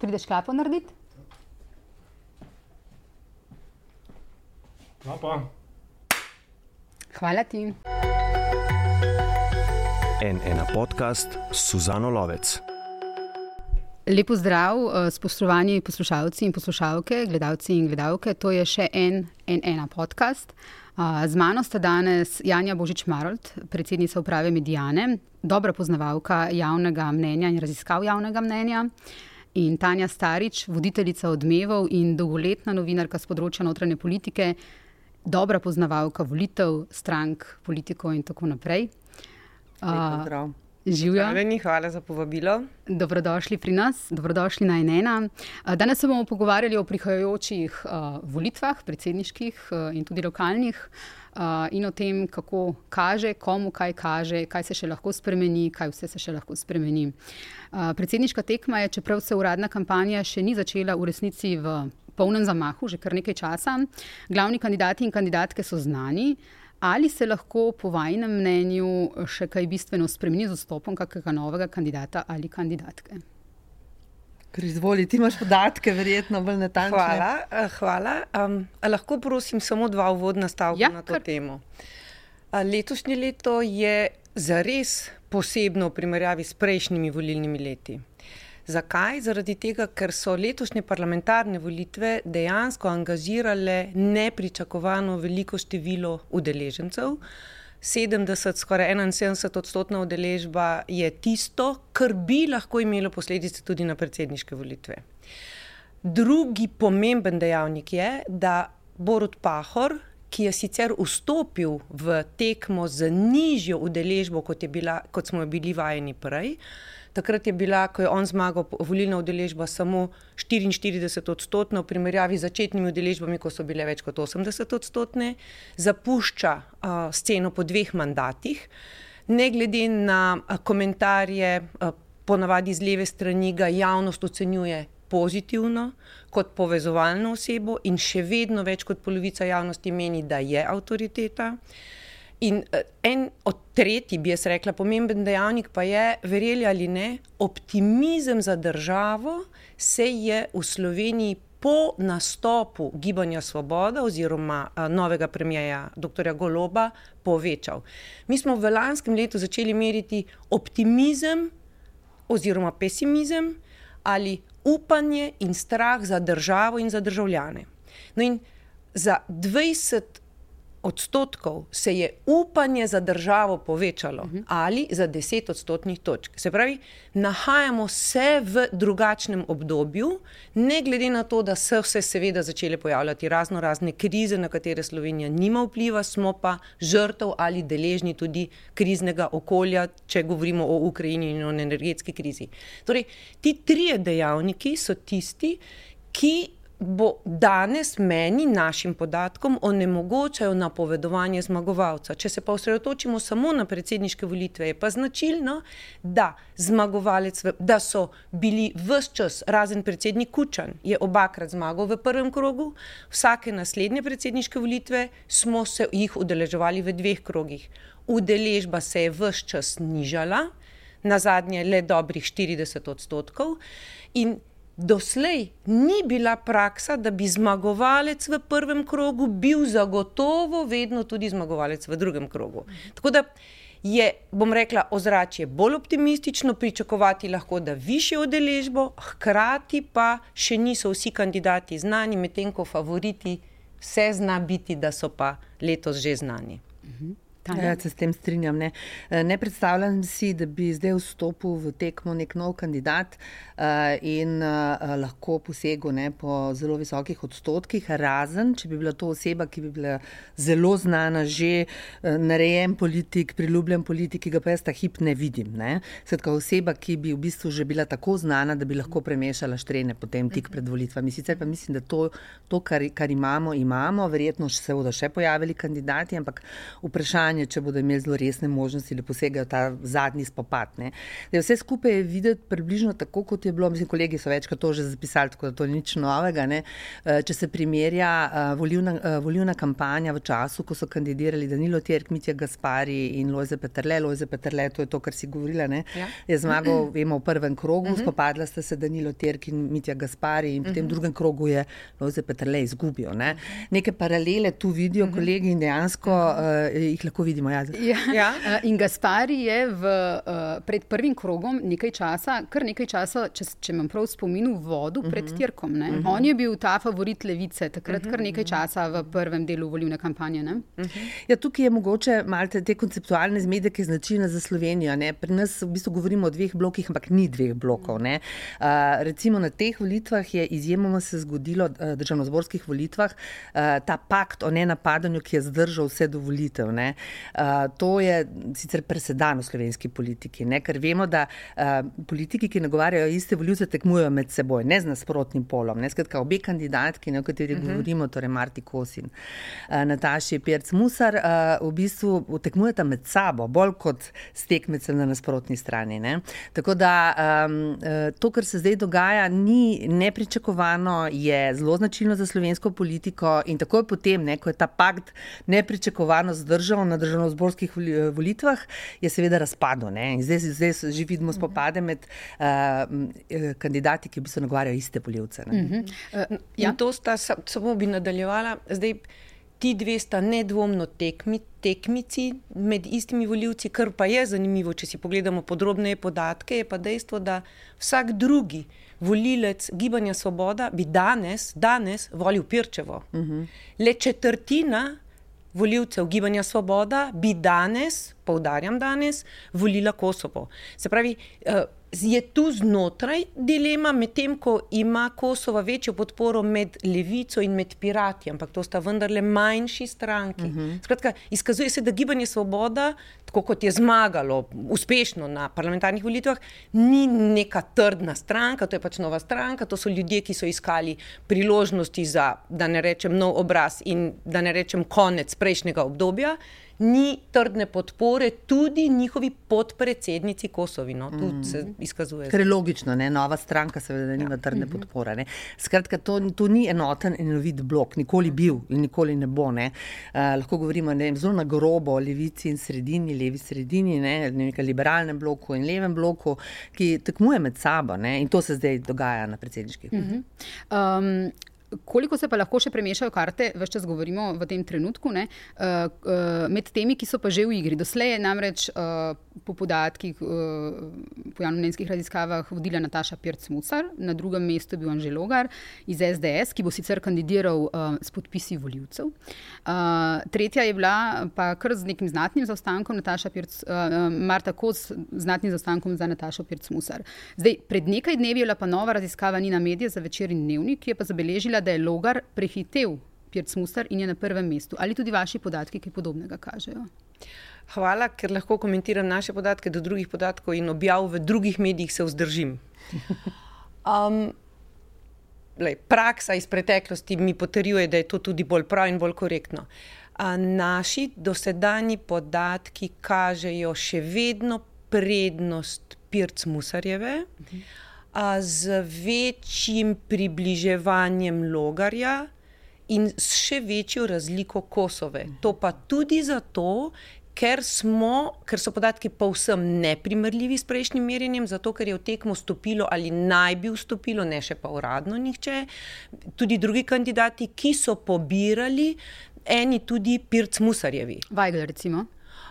Prideš kapo narediti? No pa. Hvala ti. En ena podcast Suzano Lovec. Lepo zdrav, eh, spoštovani poslušalci in poslušalke, gledalci in gledalke. To je še en, en ena podcast. Eh, Z mano sta danes Janja Božič-Marold, predsednica uprave Medijane, dobra poznavalka javnega mnenja in raziskav javnega mnenja, in Tanja Starič, voditeljica odmevov in dolgoletna novinarka z področja notranje politike, dobra poznavalka volitev, strank, politikov in tako naprej. Zdrav. Živijo. Hvala za povabilo. Dobrodošli pri nas, dobrodošli na Enena. Danes se bomo pogovarjali o prihajajočih uh, volitvah, predsedniških uh, in tudi lokalnih, uh, in o tem, kako kaže, komu kaj kaže, kaj se še lahko spremeni, kaj vse se še lahko spremeni. Uh, predsedniška tekma je, čeprav se uradna kampanja še ni začela v resnici v polnem zamahu, že kar nekaj časa. Glavni kandidati in kandidatke so znani. Ali se lahko po vašem mnenju še kaj bistveno spremeni z vstopom kakega novega kandidata ali kandidatke? Ker izvoli, ti imaš podatke, verjetno bolj natančne. Hvala. eh, hvala. Um, lahko prosim samo dva uvodna stavka Ja, na to kar. temo. Letošnje leto je zares posebno v primerjavi s prejšnjimi volilnimi leti. Zakaj? Zaradi tega, ker so letošnje parlamentarne volitve dejansko angažirale nepričakovano veliko število udeležencev. 70, skoraj 71 odstotna udeležba je tisto, kar bi lahko imelo posledice tudi na predsedniške volitve. Drugi pomemben dejavnik je, da Borut Pahor, ki je sicer vstopil v tekmo z nižjo udeležbo, kot, bila, kot smo jo bili vajeni prej, takrat je bila, ko je on zmagal, volilna udeležba samo 44 odstotna, v primerjavi z začetnimi udeležbami, ko so bile več kot 80 odstotne, zapušča uh, sceno po dveh mandatih. Ne glede na a, komentarje, a, ponavadi z leve strani ga javnost ocenjuje pozitivno, kot povezovalno osebo, in še vedno več kot polovica javnosti meni, da je avtoriteta. In eh, en od tretji, bi jaz rekla, pomemben dejavnik pa je, verjeli ali ne, optimizem za državo se je v Sloveniji po nastopu Gibanja Svoboda oziroma a, novega premijeja dr. Goloba povečal. Mi smo v lanskem letu začeli meriti optimizem oziroma pesimizem ali upanje in strah za državo in za državljane. No in za 20 odstotkov se je upanje za državo povečalo uh -huh. ali za 10 odstotnih točk. Se pravi, nahajamo se v drugačnem obdobju, ne glede na to, da so se seveda začele pojavljati razno razne krize, na katere Slovenija nima vpliva, smo pa žrtev ali deležni tudi kriznega okolja, če govorimo o Ukrajini in o energetski krizi. Torej, ti trije dejavniki so tisti, ki bo danes meni, našim podatkom, onemogočajo napovedovanje zmagovalca. Če se pa osredotočimo samo na predsedniške volitve, je pa značilno, da zmagovalec, da so bili vse čas, razen predsednik Kučan, je obakrat zmagal v prvem krogu, vsake naslednje predsedniške volitve smo se jih udeleževali v dveh krogih. Udeležba se je vse čas nižala, na zadnje le dobrih 40 odstotkov. In doslej ni bila praksa, da bi zmagovalec v prvem krogu bil zagotovo vedno tudi zmagovalec v drugem krogu. Tako da je, bom rekla, ozračje bolj optimistično, pričakovati lahko, da više udeležbo, hkrati pa še niso vsi kandidati znani, medtem ko favoriti vse zna biti, da so pa letos že znani. Tanja? Ja, se s tem strinjam. Ne. Eh, ne predstavljam si, da bi zdaj vstopil v tekmo nek nov kandidat uh, in uh, lahko posegel ne, po zelo visokih odstotkih, razen če bi bila to oseba, ki bi bila zelo znana, že uh, narejen politik, priljubljen politik, ki ga pa jaz ta hip ne vidim. Ne. Skratka, oseba, ki bi v bistvu že bila tako znana, da bi lahko premešala štrene potem tik pred volitvami. Sicer pa mislim, da to, to kar, kar imamo, imamo, verjetno se bodo še pojavili kandidati, ampak vprašanje kampanje, če bodo imeli zelo resne možnosti, da posegajo ta zadnji spopad. Ne. Vse skupaj je videti približno tako, kot je bilo, mislim, kolegi so večkrat to že zapisali, tako da to ni nič novega. Ne. Eh, če se primerja volivna, volivna kampanja v času, ko so kandidirali Danilo Tjerk, Mitja Gaspari in Lojze Petrle, Lojze Petrle, to je to, kar si govorila, ne, ja. je zmagal, vemo, v prvem krogu, uh mhm. -huh. spopadla sta se Danilo Tjerk in Mitja Gaspari in uh -huh. potem v mhm. drugem krogu je Lojze Petrle izgubil. Ne. Neke paralele tu vidijo uh -huh. kolegi in dejansko uh, jih lahko vidimo. Ja. Ja. Ja. Uh, in Gaspari je v, uh, pred prvim krogom nekaj časa, kar nekaj časa, če, če imam prav spomin, vodu pred uh mhm. -huh. Tjerkom. Uh -huh. On je bil ta favorit levice, takrat uh -huh. kar nekaj časa v prvem delu volilne kampanje. Uh -huh. ja, tukaj je mogoče malo te konceptualne zmede, ki je značilna za Slovenijo. Ne. Pri nas v bistvu govorimo o dveh blokih, ampak ni dveh blokov. Uh, recimo na teh volitvah je izjemoma se zgodilo, uh, državno-zborskih volitvah, uh, ta pakt o nenapadanju, ki je zdržal vse do volitev. Uh, to je sicer presedan v slovenski politiki, ne? ker vemo, da uh, politiki, ki nagovarjajo iste voljivce, tekmujejo med seboj, ne z nasprotnim polom. Ne? Skratka, obe kandidatki, o katerih uh mhm. -huh. govorimo, torej Marti Kosin, uh, Nataši Pirc Musar, uh, v bistvu tekmujeta med sabo, bolj kot s tekmecem na nasprotni strani. Ne? Tako da um, to, kar se zdaj dogaja, ni nepričakovano, je zelo značilno za slovensko politiko in takoj potem, ne, ko je ta pakt nepričakovano zdržal na državno-zborskih volitvah, je seveda razpadel. Zdaj, zdaj že vidimo spopade med uh, kandidati, ki bi se nagovarjali iste voljivce. Uh -huh. uh, ja. To sta samo bi nadaljevala. Zdaj, Ti dve sta nedvomno tekmi, tekmici med istimi voljivci, kar pa je zanimivo, če si pogledamo podrobneje podatke, je pa dejstvo, da vsak drugi volilec Gibanja Svoboda bi danes, danes volil Pirčevo. Uh mhm. -huh. Le četrtina voljivcev Gibanja Svoboda bi danes, poudarjam danes, volila Kosovo. Se pravi, uh, je tu znotraj dilema, medtem ko ima Kosovo večjo podporo med levico in med pirati, ampak to sta vendarle manjši stranki. Uh mhm. -huh. Skratka, izkazuje se, da gibanje Svoboda, tako kot je zmagalo uspešno na parlamentarnih volitvah, ni neka trdna stranka, to je pač nova stranka, to so ljudje, ki so iskali priložnosti za, da ne rečem, nov obraz in da ne rečem konec prejšnjega obdobja ni trdne podpore tudi njihovi podpredsednici Kosovi. No, tu mm. se izkazuje. Ker je logično, ne? nova stranka seveda nima ja. trdne mm -hmm. podpore. Ne? Skratka, to, to ni enoten enovit blok, nikoli bil in nikoli ne bo. Ne? Uh, lahko govorimo ne, zelo na grobo o levici in sredini, levi sredini, ne? nekaj liberalnem bloku in levem bloku, ki tekmuje med sabo ne? in to se zdaj dogaja na predsedniških. Mm -hmm. um, Koliko se pa lahko še premešajo karte, več čas govorimo v tem trenutku, ne, uh, uh, med temi, ki so pa že v igri. Doslej je namreč uh, po podatkih, uh, po javnomnenjskih raziskavah, vodila Nataša Pirc-Musar, na drugem mestu je bil Anžel Logar iz SDS, ki bo sicer kandidiral uh, s podpisi voljivcev. Uh, tretja je bila pa kar z nekim znatnim zaostankom, Pirc, uh, Marta Kos, znatnim zaostankom za Natašo Pirc-Musar. Zdaj, pred nekaj dnevi je bila pa nova raziskava Nina Medije za večerni dnevnik, ki je pa zabeležila da je Logar prehitev Pirc Musar in je na prvem mestu. Ali tudi vaši podatki, ki podobnega kažejo? Hvala, ker lahko komentiram naše podatke do drugih podatkov in objav v drugih medijih se vzdržim. Um, lej, praksa iz preteklosti mi potrjuje, da je to tudi bolj prav in bolj korektno. A naši dosedanji podatki kažejo še vedno prednost Pirc Musarjeve. Uh mhm. -huh a, z večjim približevanjem logarja in s še večjo razliko Kosove. To pa tudi zato, ker, smo, ker so podatki povsem neprimerljivi s prejšnjim merjenjem, zato ker je v tekmo stopilo ali naj bi vstopilo, ne še pa uradno nihče, tudi drugi kandidati, ki so pobirali. Eni tudi Pirc Musarjevi. Vajgl, recimo.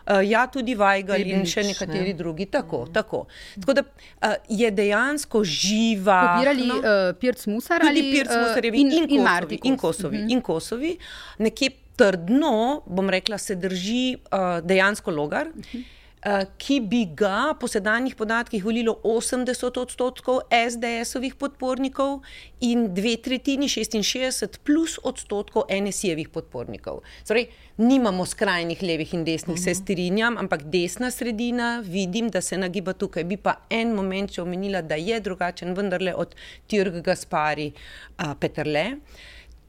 Uh, ja, tudi Vajgal in še nekateri ne. drugi. Tako, mm. tako. tako da uh, je dejansko živa. Pobirali uh, Pirc Musar ali Pirc Musarjevi in, in, in, Kosovi, in, Kosovi, mm -hmm. in Kosovi. Nekje trdno, bom rekla, se drži uh, dejansko logar. Mm -hmm. Eh, ki bi ga po sedanjih podatkih volilo 80 odstotkov SDS-ovih podpornikov in dve tretjini, 66 plus odstotkov NSI-jevih podpornikov. Torej, nimamo skrajnih levih in desnih, uh -huh. se mhm. strinjam, ampak desna sredina vidim, da se nagiba tukaj. Bi pa en moment še omenila, da je drugačen, vendarle od Tirg Gaspari uh, Petrle.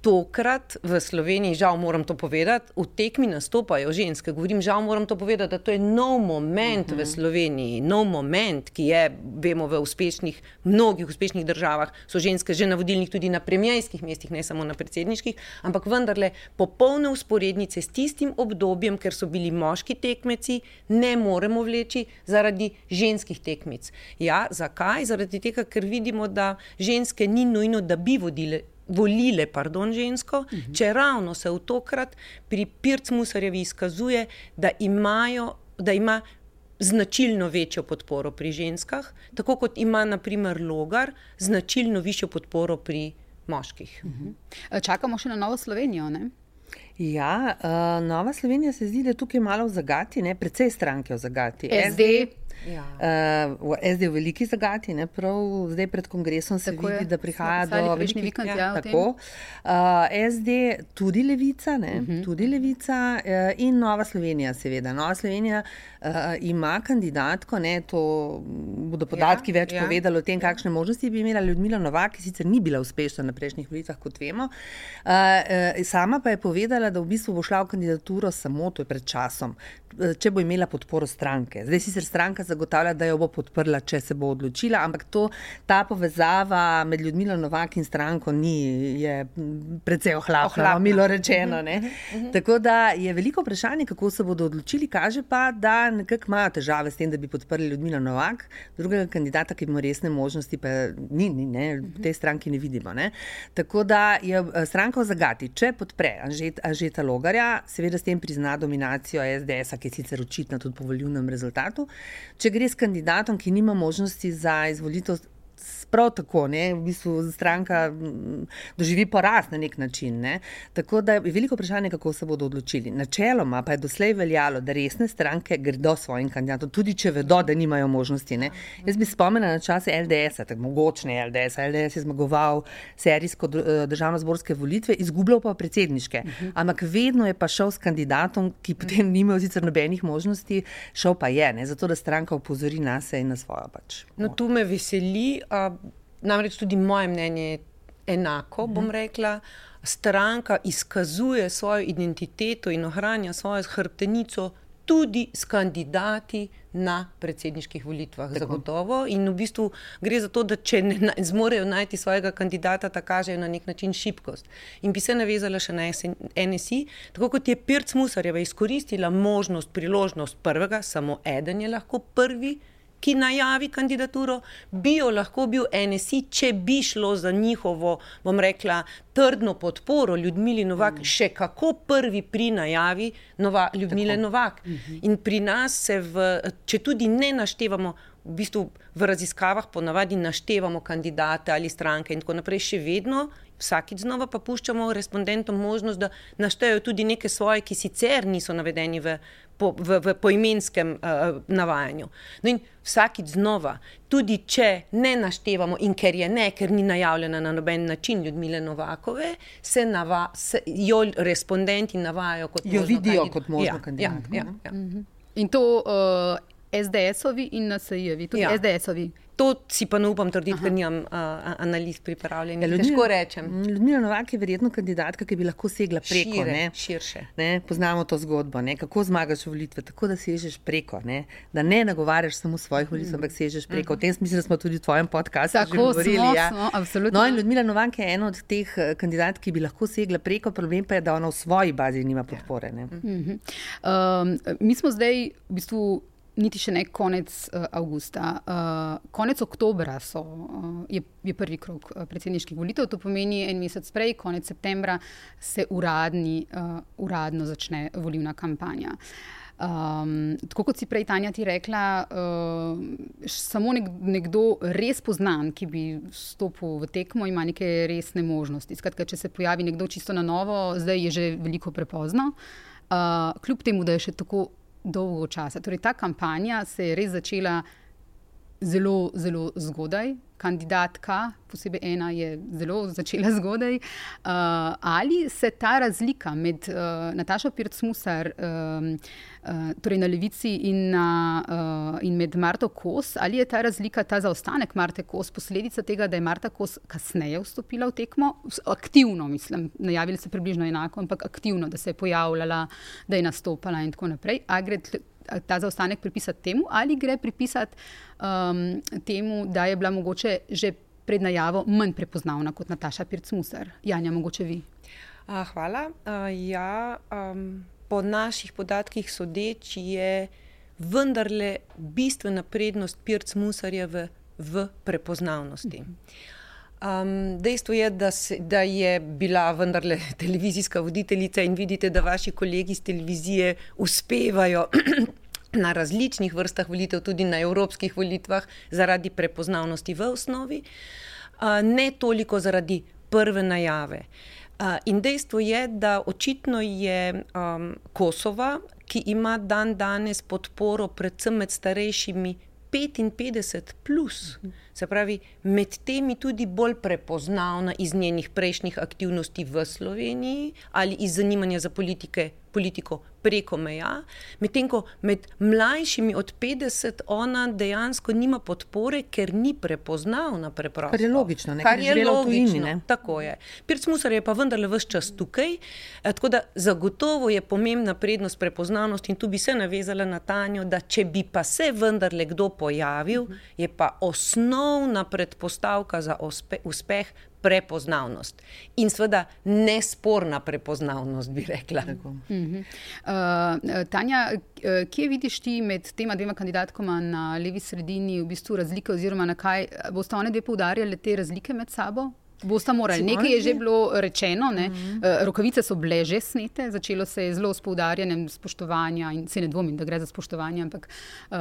Tokrat v Sloveniji, žal moram to povedati, v tekmi nastopajo ženske. Govorim, žal moram to povedati, da to je nov moment uh -huh. v mhm. Sloveniji, nov moment, ki je, vemo, v uspešnih, mnogih uspešnih državah, so ženske že na vodilnih, tudi na premijskih mestih, ne samo na predsedniških, ampak vendarle popolne usporednice s tistim obdobjem, ker so bili moški tekmeci, ne moremo vleči zaradi ženskih tekmic. Ja, zakaj? Zaradi tega, ker vidimo, da ženske ni nujno, da bi vodile volile pardon, žensko, uh mhm. -huh. če ravno se v tokrat pri Pirc Musarjevi izkazuje, da, imajo, da ima značilno večjo podporo pri ženskah, tako kot ima naprimer Logar značilno višjo podporo pri moških. Uh mhm. -huh. Čakamo še na Novo Slovenijo. Ne? Ja, uh, Nova Slovenija se zdi, da je tukaj malo v zagati, ne? predvsej stranke v zagati. SD. SD Ja. Uh, SD je v veliki zagati, ne? prav zdaj pred kongresom se tako vidi, je. da prihaja Smo do velikih vikend, ja, tako. Uh, SD tudi levica, uh mhm. -huh. tudi levica uh, in Nova Slovenija, seveda. Nova Slovenija uh, ima kandidatko, ne? to bodo podatki ja, več ja. povedali o tem, kakšne možnosti bi imela Ljudmila Novak, ki sicer ni bila uspešna na prejšnjih volitvah, kot vemo. Uh, uh, sama pa je povedala, da v bistvu bo šla v kandidaturo samo, to je pred časom, če bo imela podporo stranke. Zdaj sicer stranka zagotavlja, da jo bo podprla, če se bo odločila, ampak to, ta povezava med ljudmi Novak in stranko ni, je precej ohlapna, milo rečeno. Ne? Mhm, mhm. Tako da je veliko vprašanje, kako se bodo odločili, kaže pa, da nekako imajo težave s tem, da bi podprli ljudmi Novak, drugega kandidata, ki ima resne možnosti, pa ni, ni ne? v tej stranki ne vidimo. Ne? Tako da je eh, stranka v zagati, če podpre Anžeta Logarja, seveda s tem prizna dominacijo SDS, ki je sicer očitna tudi po volilnem rezultatu. Če gre s kandidatom, ki nima možnosti za izvolitev prav tako, ne, v bistvu stranka doživi poraz na nek način. Ne. Tako da je veliko vprašanje, kako se bodo odločili. Načeloma pa je doslej veljalo, da resne stranke gredo svojim kandidatom, tudi če vedo, da nimajo možnosti. Ne. Jaz bi spomnila na čase LDS-a, tako mogočne LDS. LDS je zmagoval serijsko eh, državno-zborske volitve, izgubljal pa predsedniške. Ampak vedno je pa šel s kandidatom, ki potem ni imel sicer nobenih možnosti, šel pa je, ne, zato da stranka upozori na se in na svojo pač. No, tu me veseli. Uh, namreč tudi moje mnenje je enako, bom mhm. rekla. Stranka izkazuje svojo identiteto in ohranja svojo hrbtenico tudi s kandidati na predsedniških volitvah. Tako. Zagotovo. In v bistvu gre za to, da če ne zmorejo najti svojega kandidata, ta kažejo na nek način šibkost. In bi se navezala še na NSI, tako kot je Pirc Musarjeva izkoristila možnost, priložnost prvega, samo eden je lahko prvi ki najavi kandidaturo, bi jo lahko bil NSI, če bi šlo za njihovo, bom rekla, trdno podporo Ljudmili Novak, mm. še kako prvi pri najavi Nova, Ljudmile Tako. Novak. Mm -hmm. In pri nas se, v, če tudi ne naštevamo, v bistvu v raziskavah ponavadi naštevamo kandidate ali stranke in tako naprej, še vedno. Vsakič znova pa puščamo respondentom možnost, da naštejejo tudi neke svoje, ki sicer niso navedeni v po, v, v poimenskem uh, navajanju. No vsakič znova, tudi če ne naštevamo, in ker je ne, ker ni najavljena na noben način Ljudmile Novakove, se, nava, se jo respondenti navajajo kot jo vidijo kandid... kot možno ja, kandidatko. Ja, ja, ja. Mhm. In to uh, SDS-ovi in NSI-ovi, tudi ja. SDS-ovi. To si pa ne upam trditi, ker nimam uh, analiz pripravljenih. Ja, težko rečem. Ljudmila Novak je verjetno kandidatka, ki bi lahko segla preko. Šire, ne? Širše. Ne? Poznamo to zgodbo, ne? kako zmagaš volitve, tako da sežeš preko. Ne, da ne nagovarjaš samo svojih volitev, ampak sežeš preko. V tem smislu smo tudi v tvojem podkastu tako govorili. Smo, ja. smo, absolutno. No, in Ljudmila Novak je ena od teh eh, kandidatk, ki bi lahko segla preko. Problem pa je, da ona v svoji bazi nima podpore. Ja. Mm -hmm. um, mi smo zdaj v bistvu niti še ne konec uh, avgusta. Uh, konec oktobra so, uh, je, je prvi krok uh, predsedniških volitev, to pomeni en mesec prej, konec septembra, se uradni, uh, uradno začne volilna kampanja. Um, tako kot si prej, Tanja, ti rekla, uh, samo nek, nekdo res poznan, ki bi stopil v tekmo, ima neke resne možnosti. Skratka, če se pojavi nekdo čisto na novo, zdaj je že veliko prepozno. Uh, kljub temu, da je še tako dolgo časa. Torej, ta kampanja se je res začela zelo, zelo zgodaj, kandidatka, posebej ena je zelo začela zgodaj. Uh, ali se ta razlika med uh, Natašo Pirc-Musar, um, uh, torej na levici in, na, uh, in med Marto Kos, ali je ta razlika, ta zaostanek Marte Kos, posledica tega, da je Marta Kos kasneje vstopila v tekmo, aktivno, mislim, najavili se približno enako, ampak aktivno, da se je pojavljala, da je nastopala in tako naprej. A gre ta zaostanek pripisati temu, ali gre pripisati um, temu, da je bila mogoče že pred najavo manj prepoznavna kot Nataša Pirc-Musar. Janja, mogoče vi. A, hvala. A, ja, um, po naših podatkih sodeč je vendarle bistvena prednost Pirc-Musarja v, v prepoznavnosti. Um, dejstvo je, da, se, da je bila vendarle televizijska voditeljica in vidite, da vaši kolegi iz televizije uspevajo na različnih vrstah volitev, tudi na evropskih volitvah, zaradi prepoznavnosti v osnovi, ne toliko zaradi prve najave. In dejstvo je, da očitno je um, Kosova, ki ima dan danes podporo predvsem med starejšimi 55, plus, se pravi, med temi tudi bolj prepoznavna iz njenih prejšnjih aktivnosti v Sloveniji ali iz zanimanja za politike, politiko preko meja, medtem ko med mlajšimi od 50 ona dejansko nima podpore, ker ni prepoznavna preprosto. Kar je logično, ne? Kar je logično, tujini, tako je. Pirc Musar je pa vendarle vse čas tukaj, eh, tako da zagotovo je pomembna prednost prepoznavnosti in tu bi se navezala na Tanjo, da če bi pa se vendarle kdo pojavil, je pa osnovna predpostavka za uspeh prepoznavnost. In seveda nesporna prepoznavnost, bi rekla. Uh -huh. uh, Tanja, eh, kje vidiš ti med tema dvema kandidatkoma na levi sredini v bistvu razlike, oziroma na kaj boste one dve poudarjali te razlike med sabo? Boste morali, nekaj je že bilo rečeno, uh -huh. uh, rokavice so bile že snete, začelo se je zelo s poudarjanjem spoštovanja in se ne dvomim, da gre za spoštovanje, ampak uh,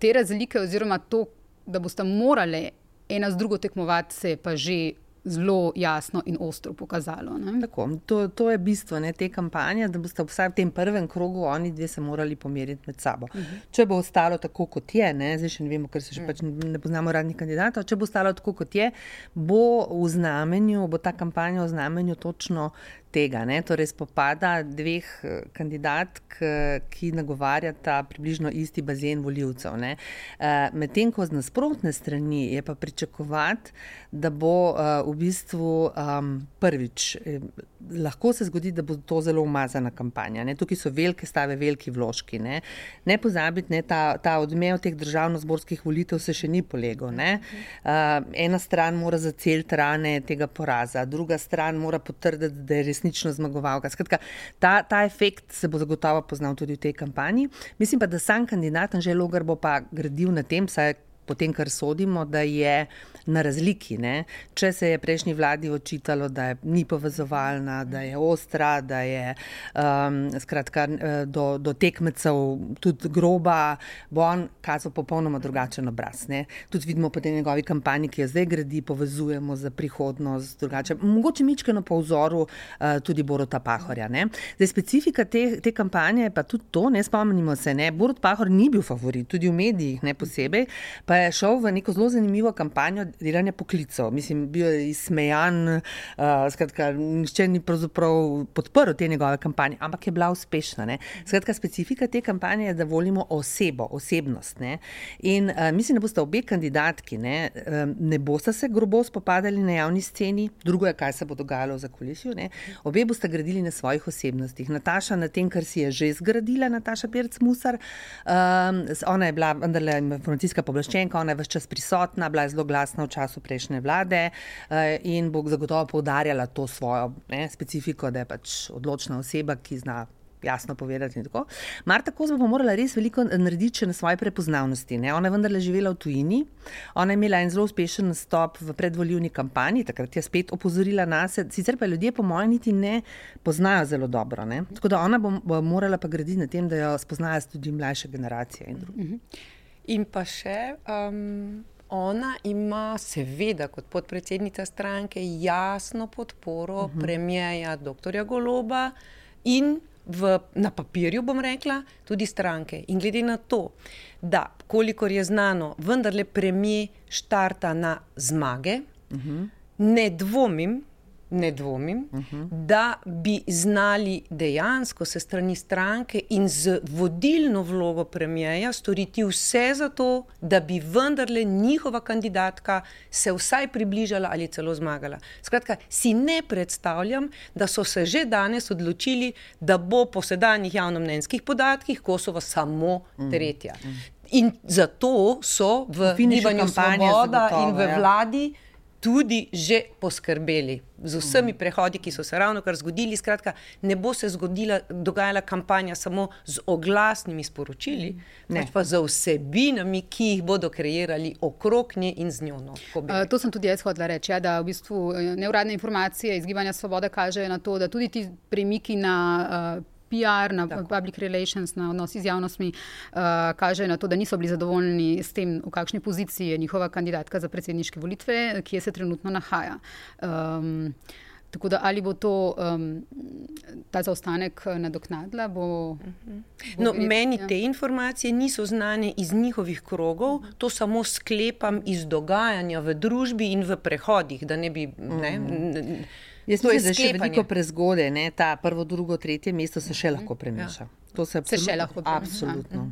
te razlike, oziroma to, da boste morali ena z drugo tekmovati, se je pa že zelo jasno in ostro pokazalo. Tako, to, to je bistvo ne, te kampanje, da boste vsaj v tem prvem krogu oni dve se morali pomeriti med sabo. Uh mhm. -huh. Če bo ostalo tako, kot je, ne, zdaj še ne vemo, ker se še uh mhm. -huh. pač ne poznamo radnih kandidatov, če bo ostalo tako, kot je, bo v znamenju, bo ta kampanja v znamenju točno tega, ne? torej spopada dveh eh, kandidatk, eh, ki nagovarjata približno isti bazen voljivcev. Eh, medtem ko z nasprotne strani je pa pričakovati, da bo v bistvu um, prvič. Lahko se zgodi, da bo to zelo umazana kampanja. Ne? Tukaj so velike stave, veliki vložki. Ne, ne pozabite, ne, ta, ta odmev teh državno-zborskih volitev se še ni polegel. Uh, ena stran mora zaceliti rane tega poraza, druga stran mora potrditi, da je resnično zmagovalka. Skratka, ta, ta efekt se bo zagotovo poznal tudi v tej kampanji. Mislim pa, da sam kandidat Anžel Logar bo pa gradil na tem, saj potem, kar sodimo, da je na razliki. Ne? Če se je prejšnji vladi očitalo, da je ni povezovalna, da je ostra, da je um, skratka, do, do tekmecev tudi groba, bo on kazal popolnoma drugačen obraz. Ne? Tudi vidimo po tej njegovi kampanji, ki jo zdaj gradi, povezujemo za prihodnost. Drugače. Mogoče mičkeno po vzoru uh, tudi Borota Pahorja. Ne? Zdaj, specifika te, te kampanje je pa tudi to, ne spomnimo se, ne? Borot Pahor ni bil favorit, tudi v medijih ne posebej, pa je šel v neko zelo zanimivo kampanjo delanja poklicov. Mislim, bil je izsmejan, uh, skratka, nišče ni pravzaprav podprl te njegove kampanje, ampak je bila uspešna. Ne. Skratka, specifika te kampanje je, da volimo osebo, osebnost. Ne. In uh, mislim, da boste obe kandidatki, ne, um, ne boste se grobo spopadali na javni sceni, drugo je, kaj se bo dogajalo za kulisjo. Obe boste gradili na svojih osebnostih. Nataša na tem, kar si je že zgradila, Nataša Pirc-Musar. Um, ona je bila vendarle informacijska poblaščenka ona je vse čas prisotna, bila je zelo glasna v času prejšnje vlade eh, in bo zagotovo poudarjala to svojo ne, specifiko, da je pač odločna oseba, ki zna. Jasno povedati. Marta Kozma bo morala res veliko narediti na svoje prepoznavnosti. Ne? Ona je vendarle živela v tujini, ona je imela en zelo uspešen nastop v predvoljivni kampanji, takrat je spet opozorila nas, sicer pa ljudje, po mojem, niti ne poznajo zelo dobro. Ne? Tako da ona bo, bo morala pa graditi na tem, da jo spoznajo tudi mlajše generacije. In mhm. In pa še, um, ona ima, seveda, kot podpredsednica stranke, jasno podporo uh mhm. -huh. premijeja dr. Goloba in v, na papirju, bom rekla, tudi stranke. In glede na to, da, kolikor je znano, vendarle premije štarta na zmage, uh -huh. ne dvomim, ne dvomim, uh -huh. da bi znali dejansko se strani stranke in z vodilno vlogo premijeja storiti vse za to, da bi vendarle njihova kandidatka se vsaj približala ali celo zmagala. Skratka, si ne predstavljam, da so se že danes odločili, da bo po sedanjih javnomnenjskih podatkih Kosovo samo tretja. Uh -huh. In zato so v Gibanju Svoboda in v ja. Tudi že poskrbeli z vsemi mm. prehodi, ki so se ravno kar zgodili. Skratka, ne bo se zgodila, dogajala kampanja samo z oglasnimi sporočili, pač pa z vsebinami, ki jih bodo kreirali okrog nje in z njo. No, uh, to sem tudi jaz hodila reči, ja, da v bistvu eh, neuradne informacije iz Gibanja Svobode kažejo na to, da tudi ti premiki na. Uh, PR, na Tako. public relations, na odnosi z javnostmi, uh, kaže na to, da niso bili zadovoljni s tem, v kakšni poziciji je njihova kandidatka za predsedniške volitve, kje se trenutno nahaja. Um, Tako da ali bo to um, ta zaostanek eh, nadoknadila? Bo, bo no, gre, meni ja. te informacije niso znane iz njihovih krogov, to samo sklepam iz dogajanja v družbi in v prehodih. Bi, ne, mm. Jaz mislim, da je še veliko prezgodaj, ta prvo, drugo, tretje mesto se še lahko premeša. Ja. To se, se še lahko premeša. Absolutno.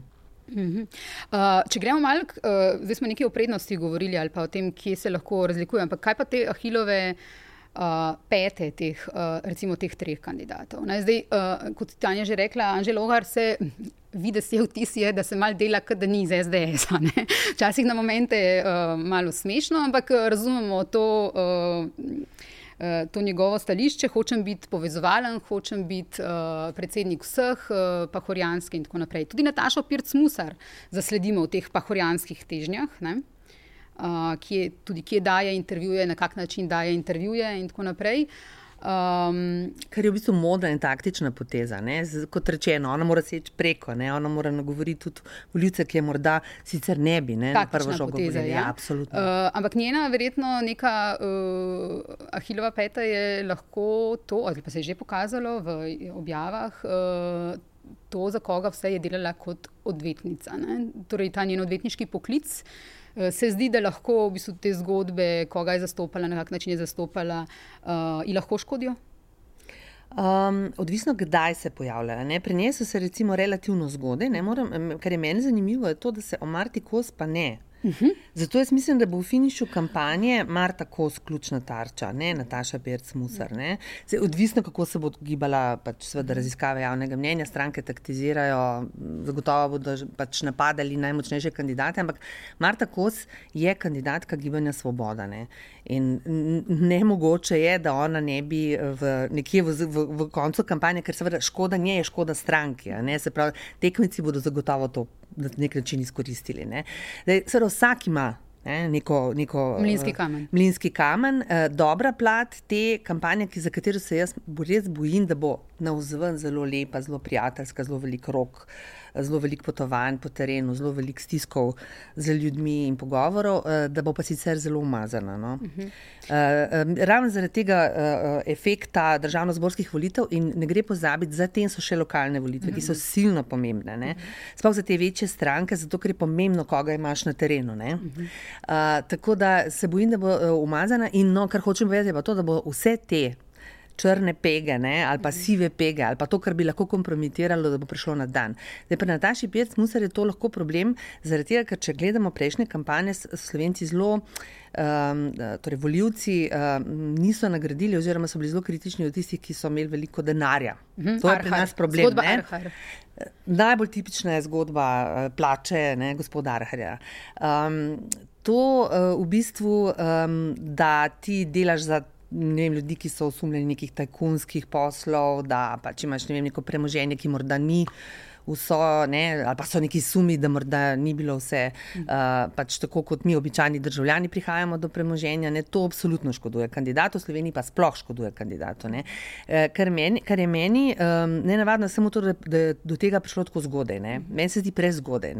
Uh -huh. uh, če gremo malo, uh, zdaj smo nekaj o prednosti govorili ali pa o tem, kje se lahko razlikuje. Ampak kaj pa te ahilove uh, pete, teh, uh, recimo teh treh kandidatov? Ne, zdaj, uh, kot Tanja že rekla, Anžel Logar se. Vidi se vtis, je, da se malo dela, kot da ni iz SDS. Včasih na momente je uh, malo smešno, ampak razumemo to. Uh, Eh, to njegovo stališče, hočem biti povezovalen, hočem biti uh, predsednik vseh, uh, pahorjanski in tako naprej. Tudi Natašo Pirc-Musar zasledimo v teh pahorjanskih težnjah, ne? uh, kje, tudi kje daje intervjuje, na kak način daje intervjuje in tako naprej. Uh, Um, Kar je v bistvu modna in taktična poteza. Z, kot rečeno, ona mora seči preko, ne? ona mora nagovoriti tudi voljivce, ki je morda sicer ne bi, ne na prvo žogo gledali. Ja, absolutno. Uh, ampak njena, verjetno, neka uh, ahilova peta je lahko to, ali pa se je že pokazalo v objavah. Uh, To, za koga vse je delala kot odvetnica. Ne? Torej, ta njen odvetniški poklic uh, se zdi, da lahko v bistvu te zgodbe, koga je zastopala, na kak način je zastopala, uh, lahko škodijo? Um, odvisno, kdaj se pojavljajo. Pri njej so se recimo relativno zgodaj. Kar je meni zanimivo, je to, da se o Marti Kos pa ne. -huh. Zato jaz mislim, da bo v finišu kampanje mar tako sključna tarča, ne Nataša Pirc-Musar. Odvisno, kako se bo gibala pač, sveda, raziskave javnega mnenja, stranke taktizirajo, zagotovo bodo pač napadali najmočnejše kandidate, ampak Marta Kos je kandidatka gibanja Svoboda. Ne? In ne mogoče je, da ona ne bi v, nekje v, v, v koncu kampanje, ker seveda škoda nje je škoda stranki. Se pravi, tekmici bodo zagotovo to na nek način izkoristili. Daj, vsak ima ne, neko, neko mlinski eh, kamen. Mlinski kamen. Uh, dobra plat te kampanje, ki, za katero se jaz res bojim, da bo na vzven zelo lepa, zelo prijateljska, zelo velik rok. Uh, zelo veliko potovanj po terenu, zelo veliko stiskov z ljudmi in pogovorov, eh, da bo pa sicer zelo umazana. No? Uh -huh. uh, ravno zaradi tega uh, efekta državno-zborskih volitev in ne gre pozabiti, zatem so še lokalne volitve, uh -huh. ki so mhm. silno pomembne. Uh -huh. Sploh za te večje stranke, zato ker je pomembno, koga imaš na terenu. Uh -huh. uh, tako da se bojim, da bo umazana in no, kar hočem povedati, je pa to, da bo vse te črne pege ne, ali pa sive pege ali pa to, kar bi lahko kompromitiralo, da bo prišlo na dan. Zdaj, pri Nataši Pirc Musar je to lahko problem, zaradi tega, ker če gledamo prejšnje kampanje, Slovenci zelo. Um, torej, voljivci um, niso nagradili, oziroma so bili zelo kritični od tistih, ki so imeli veliko denarja. Mhm, to je pri nas problem. Najbolj tipična je zgodba uh, plače ne, gospoda Arharja. Um, to uh, v bistvu, um, da ti delaš za vem, ljudi, ki so osumljeni nekih tajkunskih poslov, da pač imaš ne vem, neko premoženje, ki morda ni vso, ne, ali pa so neki sumi, da morda ni bilo vse uh, pač tako, kot mi, običajni državljani, prihajamo do premoženja. Ne, to absolutno škoduje kandidatu, v Sloveniji pa sploh škoduje kandidatu. Uh, kar, meni, kar je meni um, ne navadno, samo to, da, da je do tega prišlo tako zgodaj. Meni se zdi prezgodaj.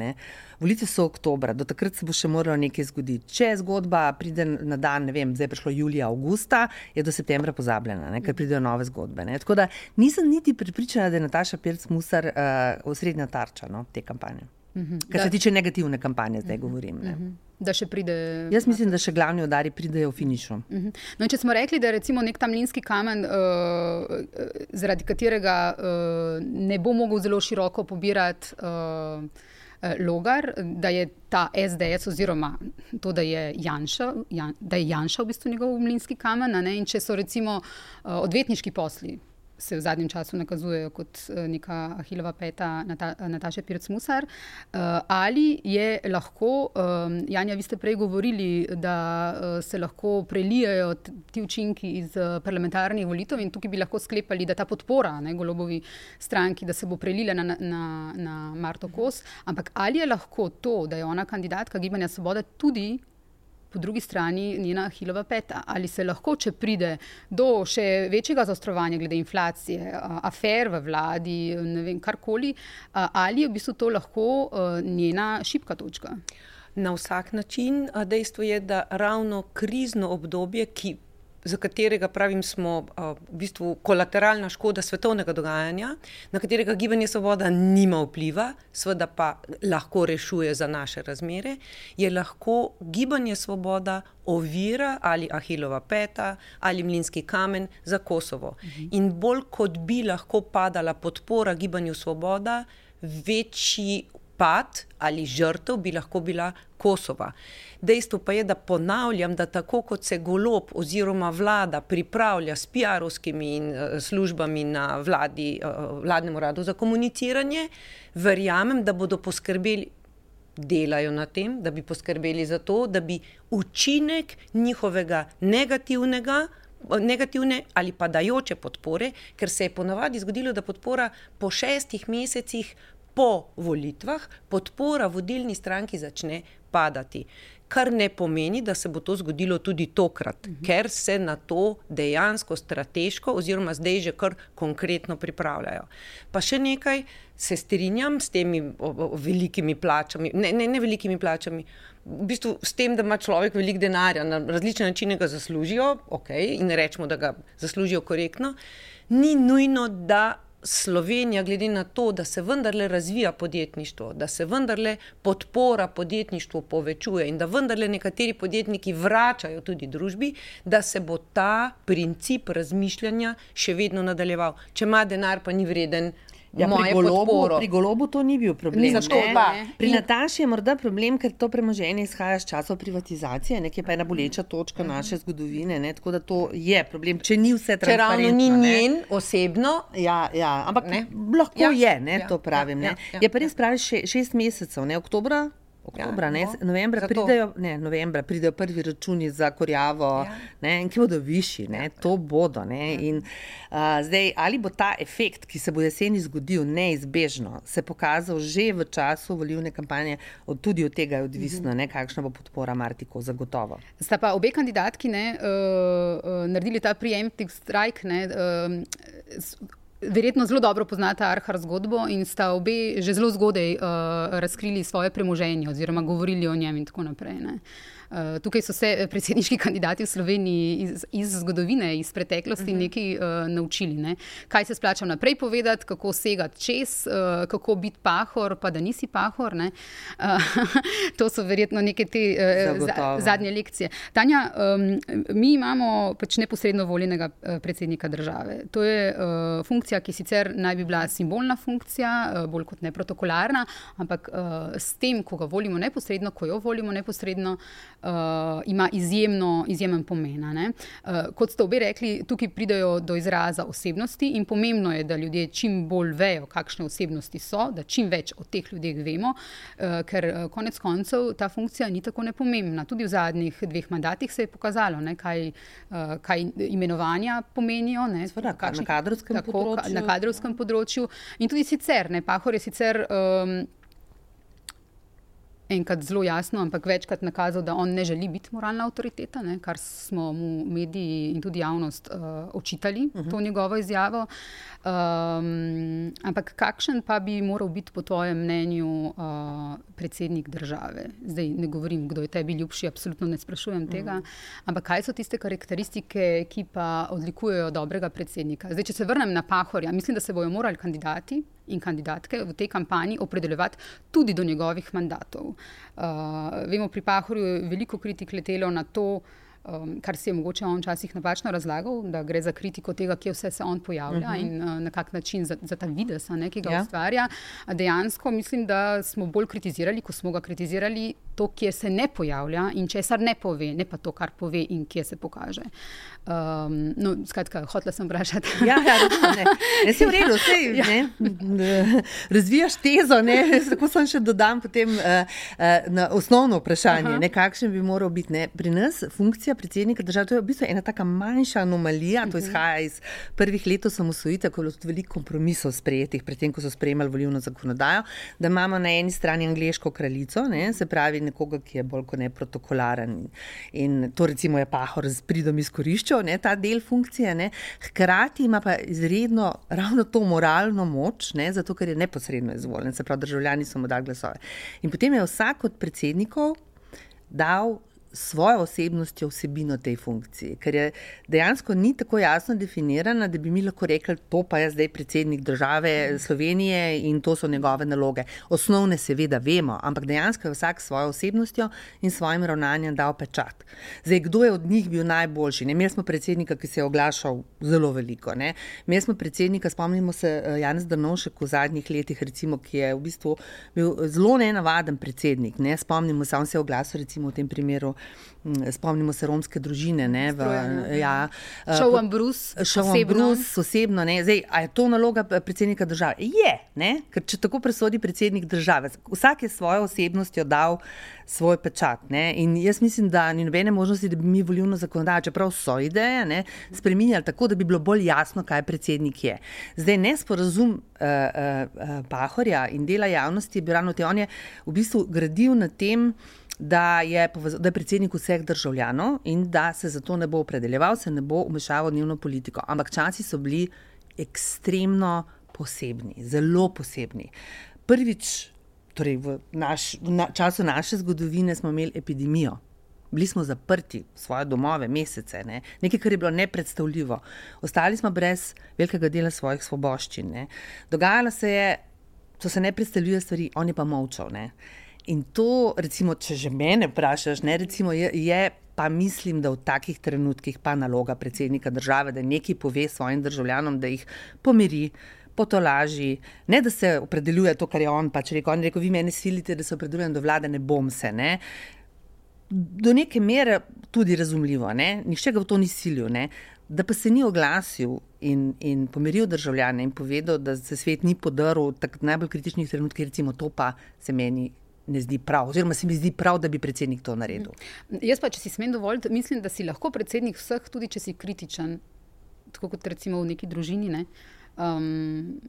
Volitve so oktober, do takrat se bo še moralo nekaj zgoditi. Če zgodba pride na dan, ne vem, zdaj je prišlo julija, avgusta, je do septembra pozabljena, ne, ker pridejo nove zgodbe. Ne. Tako da nisem niti pripričana, da je Nataša Pirc-Musar uh, osrednja tarča no, te kampanje. Uh mhm. Kar se tiče negativne kampanje, zdaj uh mhm. govorim. Uh mhm. Da še pride. Jaz mislim, da še glavni udari pridejo v finišu. Uh -huh. no, če smo rekli, da je nek tam mlinski kamen, uh, zaradi katerega uh, ne bo mogel zelo široko pobirati. Uh, Logar, da je ta SDS, oziroma to, da je Janša, Jan, da je Janša v bistvu njegov mlinski kamen. Če so recimo odvetniški posli, se v zadnjem času nakazujejo kot eh, neka ahilova peta Nata, Nataše Pirc-Musar. Eh, ali je lahko, eh, Janja, vi ste prej govorili, da se lahko prelijajo ti učinki iz parlamentarnih volitev in tukaj bi lahko sklepali, da ta podpora ne, golobovi stranki, da se bo prelila na, na, na Marto Kos. Ampak ali je lahko to, da je ona kandidatka Gibanja Svoboda tudi po drugi strani njena hilova peta. Ali se lahko, če pride do še večjega zaostrovanja glede inflacije, afer v vladi, ne vem, karkoli, ali je v bistvu to lahko njena šipka točka? Na vsak način. Dejstvo je, da ravno krizno obdobje, ki za katerega pravim, smo v bistvu kolateralna škoda svetovnega dogajanja, na katerega gibanje Svoboda nima vpliva, seveda pa lahko rešuje za naše razmere, je lahko gibanje Svoboda ovira ali Ahilova peta ali mlinski kamen za Kosovo. Mhm. In bolj kot bi lahko padala podpora gibanju Svoboda, večji pad ali žrtev bi lahko bila Kosova. Dejstvo pa je, da ponavljam, da tako kot se golob oziroma vlada pripravlja s PR-ovskimi uh, službami na vladi, uh, vladnem uradu za komuniciranje, verjamem, da bodo poskrbeli. Delajo na tem, da bi poskrbeli za to, da bi učinek njihovega negativnega, negativne ali pa dajoče podpore, ker se je ponavadi zgodilo, da podpora po šestih mesecih po volitvah podpora vodilni stranki začne padati. Kar ne pomeni, da se bo to zgodilo tudi tokrat, mhm. ker se na to dejansko strateško, oziroma zdaj že kar konkretno pripravljajo. Pa še nekaj, se strinjam s temi o, o, velikimi plačami, ne, ne, ne velikimi plačami, v bistvu s tem, da ima človek veliko denarja, na različne načine ga zaslužijo, ok, in rečemo, da ga zaslužijo korektno. Ni nujno, da Slovenija, glede na to, da se vendarle razvija podjetništvo, da se vendarle podpora podjetništvu povečuje in da vendarle nekateri podjetniki vračajo tudi družbi, da se bo ta princip razmišljanja še vedno nadaljeval. Če ima denar, pa ni vreden Ja, pri, golobu, pri golobu to ni bil problem. Ni to, pri in... Nataši je morda problem, ker to premoženje izhaja iz časov privatizacije, nekje pa je ena boleča točka mhm. -huh. naše zgodovine. Ne? Tako da to je problem, če ni vse tako. Če ravno ni njen osebno. Ja, ja. ampak ne? lahko ja. je, ne? Ja. to pravim. Ja. Ja. Ja. Je pa res pravi še, šest mesecev, ne oktobra. Oktobra, ja, ne, no, novembra, pridejo, ne, novembra pridejo prvi računi za korjavo, ja. ne, ki bodo višji, ne, ja, to bodo. Ne, ja. in, uh, zdaj, ali bo ta efekt, ki se bo jeseni zgodil, neizbežno se pokazal že v času volilne kampanje, od, tudi od tega je odvisno, mhm. ne, kakšna bo podpora Martiko, zagotovo. Sta pa obe kandidatki ne, uh, uh, naredili ta preemptive strike. Ne, uh, verjetno zelo dobro poznata Arhar zgodbo in sta obe že zelo zgodaj uh, razkrili svoje premoženje oziroma govorili o njem in tako naprej. Ne. Eh, tukaj so se eh, predsedniški kandidati v Sloveniji iz, iz zgodovine, iz preteklosti uh mhm. -huh. nekaj uh, naučili. Ne? Kaj se splača naprej povedati, kako segati čez, uh, kako biti pahor, pa da nisi pahor. Uh, to so verjetno neke te uh, za, zadnje lekcije. Tanja, um, mi imamo pač neposredno voljenega predsednika države. To je uh, funkcija, ki sicer naj bi bila simbolna funkcija, uh, bolj kot ne protokolarna, ampak uh, s tem, ko ga volimo neposredno, ko jo volimo neposredno, uh, ima izjemno, izjemen pomen. Uh, kot ste obe rekli, tukaj pridejo do izraza osebnosti in pomembno je, da ljudje čim bolj vejo, kakšne osebnosti so, da čim več o teh ljudeh vemo, uh, ker uh, konec koncev ta funkcija ni tako nepomembna. Tudi v zadnjih dveh mandatih se je pokazalo, ne, kaj, uh, kaj imenovanja pomenijo. Ne, Sveda, kakšnih, na kadrovskem tako, področju. Na kadrovskem področju. In tudi sicer, ne, Pahor je sicer. Um, enkrat zelo jasno, ampak večkrat nakazal, da on ne želi biti moralna avtoriteta, ne, kar smo mu mediji in tudi javnost uh, očitali, uh -huh. to njegovo izjavo. Um, ampak kakšen pa bi moral biti, po tvojem mnenju, uh, predsednik države? Zdaj ne govorim, kdo je tebi ljubši, absolutno ne sprašujem uh -huh. tega. Ampak kaj so tiste karakteristike, ki pa odlikujejo dobrega predsednika? Zdaj, če se vrnem na Pahorja, mislim, da se bodo morali kandidati in kandidatke v tej kampanji opredeljevati tudi do njegovih mandatov. Uh, vemo, pri Pahorju je veliko kritik letelo na to, um, kar si je mogoče on včasih napačno razlagal, da gre za kritiko tega, kje vse se on pojavlja uh mhm. -huh. in uh, na kak način za, za ta vides, ki ga ja. ustvarja. Dejansko mislim, da smo bolj kritizirali, ko smo ga kritizirali, to, kje se ne pojavlja in česar ne pove, ne pa to, kar pove in kje se pokaže. Um, no, skratka, hotela sem vprašati. ja, ja, ne, ne si v redu, vse ja. razvijaš tezo. Ne, tako sem še dodam potem, uh, uh, na osnovno vprašanje, ne, kakšen bi moral biti ne, pri nas funkcija funkcija predsednika države, to je v bistvu ena tako manjša anomalija, to mhm. izhaja iz prvih let osamosvojitve, ko je bilo tudi veliko kompromisov sprejetih, predtem, ko so sprejemali volilno zakonodajo, da imamo na eni strani angliško kraljico, ne, se pravi nekoga, ki je bolj kot ne protokolaren in to recimo je pahor z pridom izkoriščal, ne, ta del funkcije, ne, hkrati ima pa izredno ravno to moralno moč, ne, zato ker je neposredno izvoljen, se pravi državljani so mu dali glasove. In potem je vsak od predsednikov dal svojo osebnostjo vsebino tej funkciji, ker je dejansko ni tako jasno definirana, da bi mi lahko rekli, to pa je zdaj predsednik države Slovenije in to so njegove naloge. Osnovne seveda vemo, ampak dejansko je vsak svojo osebnostjo in svojim ravnanjem dal pečat. Zdaj, kdo je od njih bil najboljši? Ne? Mi smo predsednika, ki se je oglašal zelo veliko. Ne? Mi smo predsednika, spomnimo se eh, Janez Drnovšek v zadnjih letih, recimo, ki je v bistvu bil zelo nenavaden predsednik. Ne? Spomnimo se, on se je oglasil recimo v tem primeru spomnimo se romske družine. Ne, v, ja, šel vam Brus, šel vam Brus osebno. Zdaj, a je to naloga predsednika države? Je, ne? ker če tako presodi predsednik države, vsak je svojo osebnostjo dal svoj pečat. Ne? In jaz mislim, da ni nobene možnosti, da bi mi volilno zakonodajo, čeprav so ideje, ne, spremenjali tako, da bi bilo bolj jasno, kaj predsednik je. Zdaj, nesporazum uh, uh, Pahorja in dela javnosti je bil ravno te, on je v bistvu gradil na tem, da je, da je predsednik vseh državljanov in da se zato ne bo opredeljeval, se ne bo umešaval v dnevno politiko. Ampak časi so bili ekstremno posebni, zelo posebni. Prvič, torej v, naš, v na, času naše zgodovine, smo imeli epidemijo. Bili smo zaprti v svoje domove mesece, ne? nekaj, kar je bilo nepredstavljivo. Ostali smo brez velikega dela svojih svoboščin. Ne? Dogajalo se je, so se nepredstavljive stvari, on je pa molčal. Ne? In to, recimo, če že mene vprašaš, ne, recimo, je, je pa mislim, da v takih trenutkih pa naloga predsednika države, da nekaj pove svojim državljanom, da jih pomiri. Potolaži, ne da se opredeljuje to, kar je on pač rekel. On je rekel: Vi meni silite, da se opredeljujem do vlade, ne bom se. Ne? Do neke mere tudi razumljivo, nihče ga v to ni silil, ne? da pa se ni oglasil in, in pomiril državljane in povedal, da se svet ni podaril v najbolj kritičnih trenutkih, recimo to pa se meni ne zdi prav, oziroma se mi zdi prav, da bi predsednik to naredil. Jaz pa, če si smem dovoliti, mislim, da si lahko predsednik vseh, tudi če si kritičen, tako kot recimo v neki družini. Ne? Um,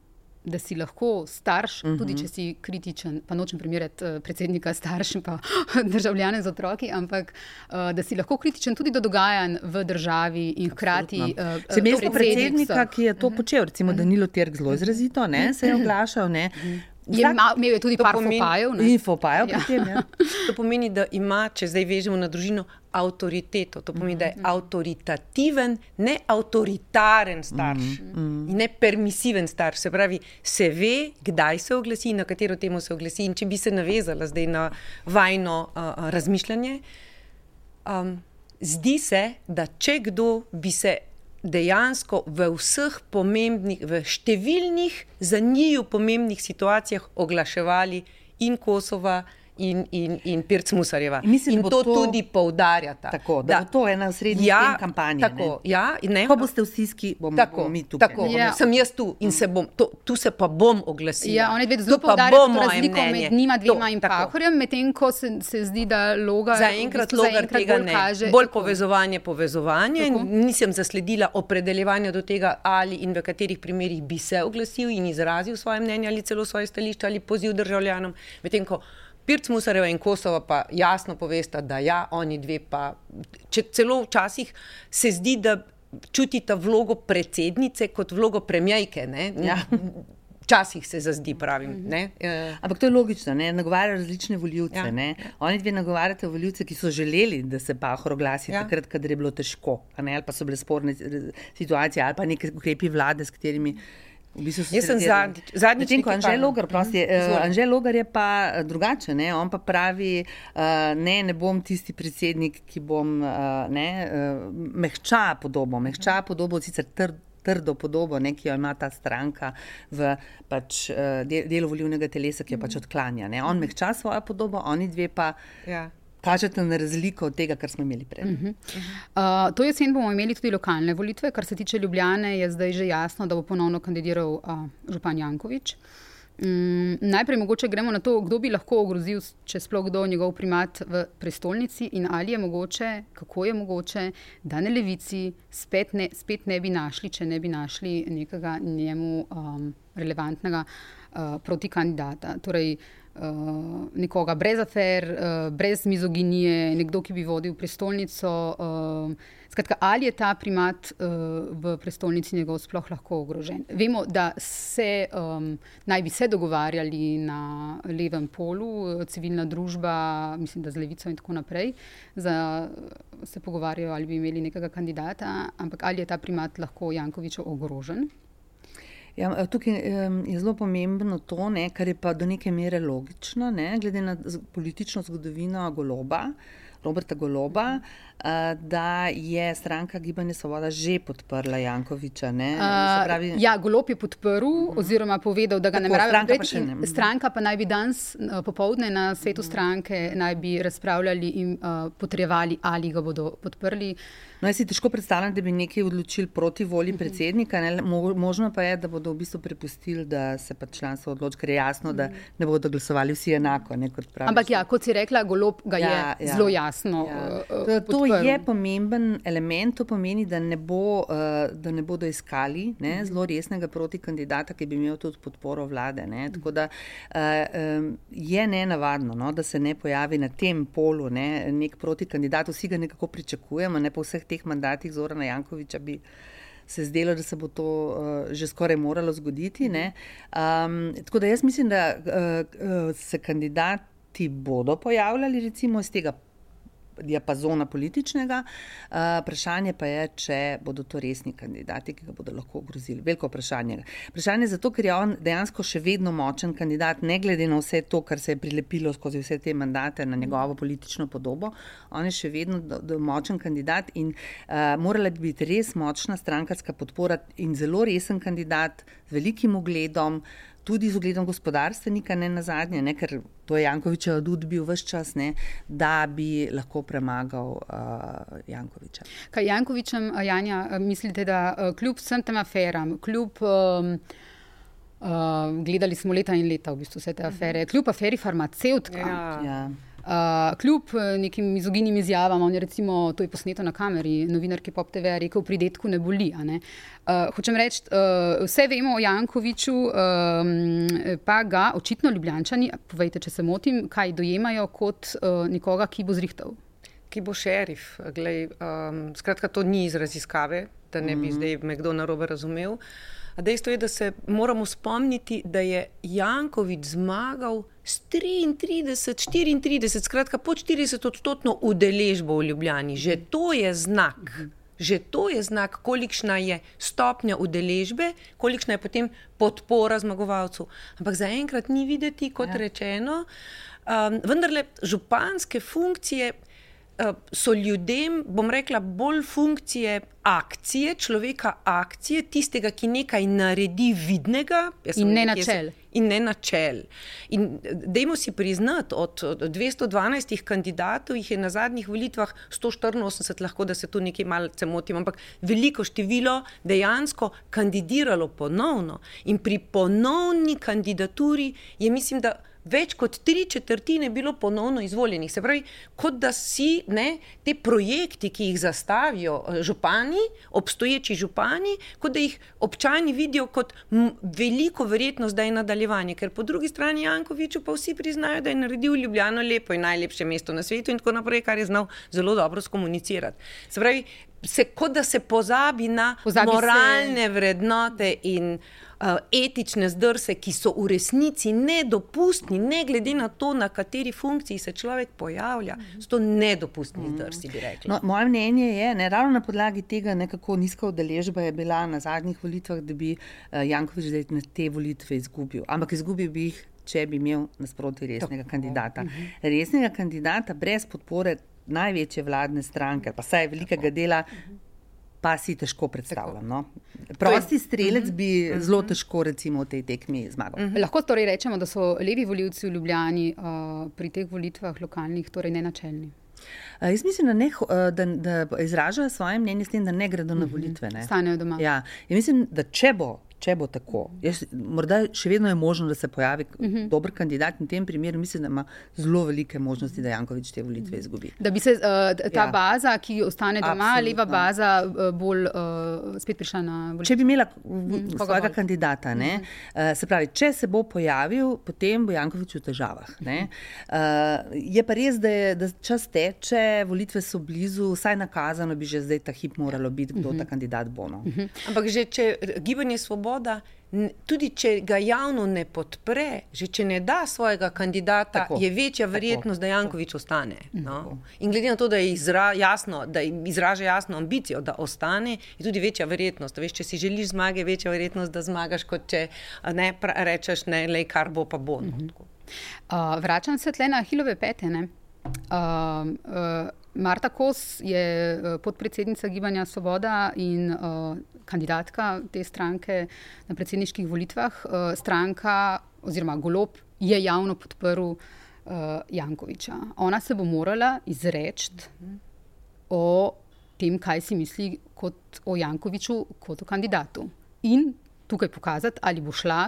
Da si lahko starš, uh -huh. tudi mhm. če si kritičen, pa nočem primerjati uh, predsednika staršem, pa državljane z otroki, ampak uh, da si lahko kritičen tudi do dogajanj v državi in hkrati. Uh, se mi zdi, predsednika, ki je to mhm. počel, recimo Danilo Terk zelo izrazito, ne, se je oglašal. Ne, uh -huh. Je imel je tudi par fopajev. Fopajev ja. potem, ja. To pomeni, da ima, če zdaj vežemo na družino, avtoriteto. To pomeni, da je mhm. avtoritativen, ne avtoritaren starš mm -hmm. in ne permisiven starš. Se pravi, se ve, kdaj se oglasi, na katero temo se oglasi. In če bi se navezala zdaj na vajno uh, razmišljanje, um, zdi se, da če kdo bi se dejansko v vseh pomembnih, v številnih za njiju pomembnih situacijah oglaševali in Kosova in, in, in Pirc Musarjeva. In mislim, in to, to- tudi poudarjata. Tako, da, da bo to ena osrednjih ja, tem kampanje. Tako, ne. ja, ne, Ko boste vsi ski, bomo, Tako, bomo mi tukaj. tako Ja. sem jaz tu in se bom, to, tu se pa bom oglasila. Ja, oni To zelo pa poudarjajo razliko mnenje. med njima dvema To, in tako. Pahorjem, medtem ko se, se zdi, da Logar Zaenkrat v bistvu Logar zaenkrat tega bolj ne. kaže. Bolj Tako. povezovanje, povezovanje. Tako. In Nisem zasledila opredeljevanja do tega, ali in v katerih primerjih bi se oglasil in izrazil svoje mnenje ali celo svoje stališče ali poziv državljanom. Medtem ko Pirc Musareva in Kosova pa jasno povesta, da ja, oni dve pa, če celo včasih se zdi, da čutita vlogo predsednice kot vlogo premijejke. Ja. Včasih se zazdi, pravim. ne. Eh, Ampak to je logično, ne? nagovarjajo različne voljivce. Ja. Ja. Oni dve nagovarjate voljivce, ki so želeli, da se Pahor oglasi Ja. takrat, kadar je bilo težko, ne? ali pa so bile sporne eh, situacije, ali pa neke ukrepi vlade, s katerimi. V bistvu Jaz se sem zadnjič- zadnjič ko pa- Logar, prosti, uh, Izvoli. Anžel Logar je pa eh, drugačen, ne? on pa pravi, uh, ne, ne bom tisti predsednik, ki bom uh, ne, uh, mehča podobo, mehča podobo, sicer trd. Trdo podobo, ne, ki jo ima ta stranka v pač, del, delu volivnega telesa, ki jo pač odklanja. Ne. On mehča svojo podobo, oni dve pa ja. Kažete na razliko od tega, kar smo imeli prej. Uh -huh. Uh, to jesen bomo imeli tudi lokalne volitve. Kar se tiče Ljubljane, je zdaj že jasno, da bo ponovno kandidiral uh, župan Jankovič. Um, najprej mogoče gremo na to, kdo bi lahko ogrozil, če sploh kdo, njegov primat v prestolnici in ali je mogoče, kako je mogoče, da na levici spet ne, spet ne bi našli, če ne bi našli nekega njemu um, relevantnega uh, protikandidata. Torej, Uh, nekoga brez afer, uh, brez mizoginije, nekdo, ki bi vodil prestolnico. Uh, skratka, ali je ta primat uh, v prestolnici njegov sploh lahko ogrožen? Vemo, da se um, naj bi se dogovarjali na levem polu, eh, civilna družba, mislim, da z levico in tako naprej, za, se pogovarjajo, ali bi imeli nekega kandidata, ampak ali je ta primat lahko Jankovičev ogrožen? Ja, tukaj je zelo pomembno to, ne, kar je pa do neke mere logično, ne, glede na politično zgodovino Goloba. Roberta Goloba, uh, da je stranka Gibanje Svoboda že podprla Jankoviča. Ne, pravi, Uh, ja, Golop je podprl, uh -huh. oziroma povedal, da ga Tako, namerava stranka pa podpreti. in ne. Mhm. Stranka pa naj bi danes uh, popovdne na svetu stranke naj bi razpravljali in uh, potrjevali, ali ga bodo podprli. No, jaz si težko predstavljam, da bi nekaj odločili proti volji predsednika. Ne? Mo- Možno pa je, da bodo v bistvu prepustili, da se pa članstvo odloči, ker je jasno, da ne bodo glasovali vsi enako. Ne, kot praviš. Ampak ja, kot si rekla, Golop ga Ja, je ja. zelo jasno. Ja. uh, To, to je pomemben element, to pomeni, da ne, bo, uh, da ne bodo iskali ne, zelo resnega protikandidata, ki bi imel tudi podporo vlade. Ne. Tako da uh, um, je nenavadno, no, da se ne pojavi na tem polu ne, nek protikandidat. Vsi ga nekako pričakujemo, ne po vseh teh mandatih Zorana Jankoviča bi. Se zdelo, da se bo to uh, že skoraj moralo zgoditi. Um, tako da jaz mislim, da uh, uh, se kandidati bodo pojavljali, recimo iz tega diapazona političnega. Uh, vprašanje pa je, če bodo to resni kandidati, ki ga bodo lahko ogrozili. Veliko vprašanje. Vprašanje je zato, ker je on dejansko še vedno močen kandidat, ne glede na vse to, kar se je prilepilo skozi vse te mandate na njegovo politično podobo. On je še vedno do, do močen kandidat in uh, morala bi biti res močna strankarska podpora in zelo resen kandidat z velikim ugledom tudi z ugledom gospodarstvenika, ne na zadnje, ne, ker to je Jankovičev adut bil vse čas, ne, da bi lahko premagal uh, Jankoviča. Kaj Jankovičem, a Janja, a mislite, da kljub vsem tem aferam, kljub. Um, Uh, gledali smo leta in leta v bistvu vse te afere, kljub aferi farmacevtka, Ja. Ja. Uh, kljub eh, nekim izoginim izjavam, on je recimo, to je posneto na kameri, novinarki Pop TV rekel, pri detku ne boli. Ne? Uh, hočem reči, uh, vse vemo o Jankoviču, um, pa ga očitno ljubljančani, povejte, če se motim, kaj dojemajo kot uh, nekoga, ki bo zrihtal. ki bo šerif. Glej, um, skratka, to ni iz raziskave, da ne bi mm -hmm. zdaj me kdo narobe razumel. A dejstvo je, da se moramo spomniti, da je Jankovič zmagal s 33, 34, skratka pod 40 odstotno udeležbo v Ljubljani. Že to je znak. Mm -hmm. Že to je znak, kolikšna je stopnja udeležbe, kolikšna je potem podpora zmagovalcu. Ampak zaenkrat ni videti, kot ja. rečeno. Um, vendarle, županske funkcije uh, so ljudem, bom rekla, bolj funkcije akcije, človeka akcije, tistega, ki nekaj naredi vidnega. In ne načel. in ne načel. In dajmo si priznati, od 212 kandidatov jih je na zadnjih volitvah 184, lahko da se tu nekaj malce motim, ampak veliko število dejansko kandidiralo ponovno. In pri ponovni kandidaturi je, mislim, da več kot tri četrtine bilo ponovno izvoljenih. Se pravi, kot da si ne, te projekti, ki jih zastavijo eh, župani, obstoječi župani, kot da jih občani vidijo kot veliko verjetnost, da je nadaljevanje. Ker po drugi strani Jankoviču pa vsi priznajo, da je naredil Ljubljano lepo in najlepše mesto na svetu in tako naprej, kar je znal zelo dobro skomunicirati. Se pravi, se, kot da se pozabi na pozabi moralne se. vrednote in etične zdrse, ki so v resnici nedopustni, ne glede na to, na kateri funkciji se človek pojavlja. So to nedopustni zdrsi, bi rekli. No, moje mnenje je, ne ravno na podlagi tega, kako nizka udeležba je bila na zadnjih volitvah, da bi uh, Jankovič zdaj na te volitve izgubil. Ampak izgubil bi jih. Če bi imel nasproti resnega Tako. kandidata. Mhm. Resnega kandidata brez podpore največje vladne stranke, pa vsaj velikega dela, pa si težko predstavljam. No? Prosti strelec bi mhm. zelo težko, recimo, v tej tekmi zmagal. Mhm. Lahko torej rečemo, da so levi voljivci v Ljubljani uh, pri teh volitvah lokalnih torej nenačelni. Uh, jaz mislim, da, ne, uh, da, da izražajo svoje mnenje s tem, da ne gredo na volitve. Stanejo doma. Ja. Mislim, da če bo če bo tako. Jaz, morda še vedno je možno, da se pojavi uh mhm. -huh. dober kandidat. In v tem primeru mislim, da ima zelo velike možnosti, da Jankovič te volitve izgubi. Da bi se uh, ta ja. baza, ki ostane doma, Absolutno. leva baza, uh, bolj uh, spet prišla na volitve. Če bi imela uh, svojega kandidata, uh -huh. uh, se pravi, če se bo pojavil, potem bo Jankovič v težavah. Uh -huh. uh, je pa res, da, je, da čas teče, volitve so blizu, vsaj nakazano bi že zdaj ta hip moralo biti, kdo uh -huh. ta kandidat bo. No. Uh -huh. Ampak že če gibanje svoboda svoboda, tudi če ga javno ne podpre, že če ne da svojega kandidata, tako, je večja verjetnost, tako, da Jankovič ostane. No? In glede na to, da, izra, jasno, da izraža jasno ambicijo, da ostane, je tudi večja verjetnost. Veš, če si želiš zmage, je večja verjetnost, da zmagaš, kot če ne rečeš, ne, lej, kar bo pa bo. No? Uh, vračam se tle na Hilove pete. Uh, uh, Marta Kos je podpredsednica Gibanja Svoboda in uh, kandidatka te stranke na predsedniških volitvah. Uh, stranka oziroma Golob je javno podprl uh, Jankoviča. Ona se bo morala izreči o tem, kaj si misli kot o Jankoviču, kot o kandidatu. In tukaj pokazati, ali bo šla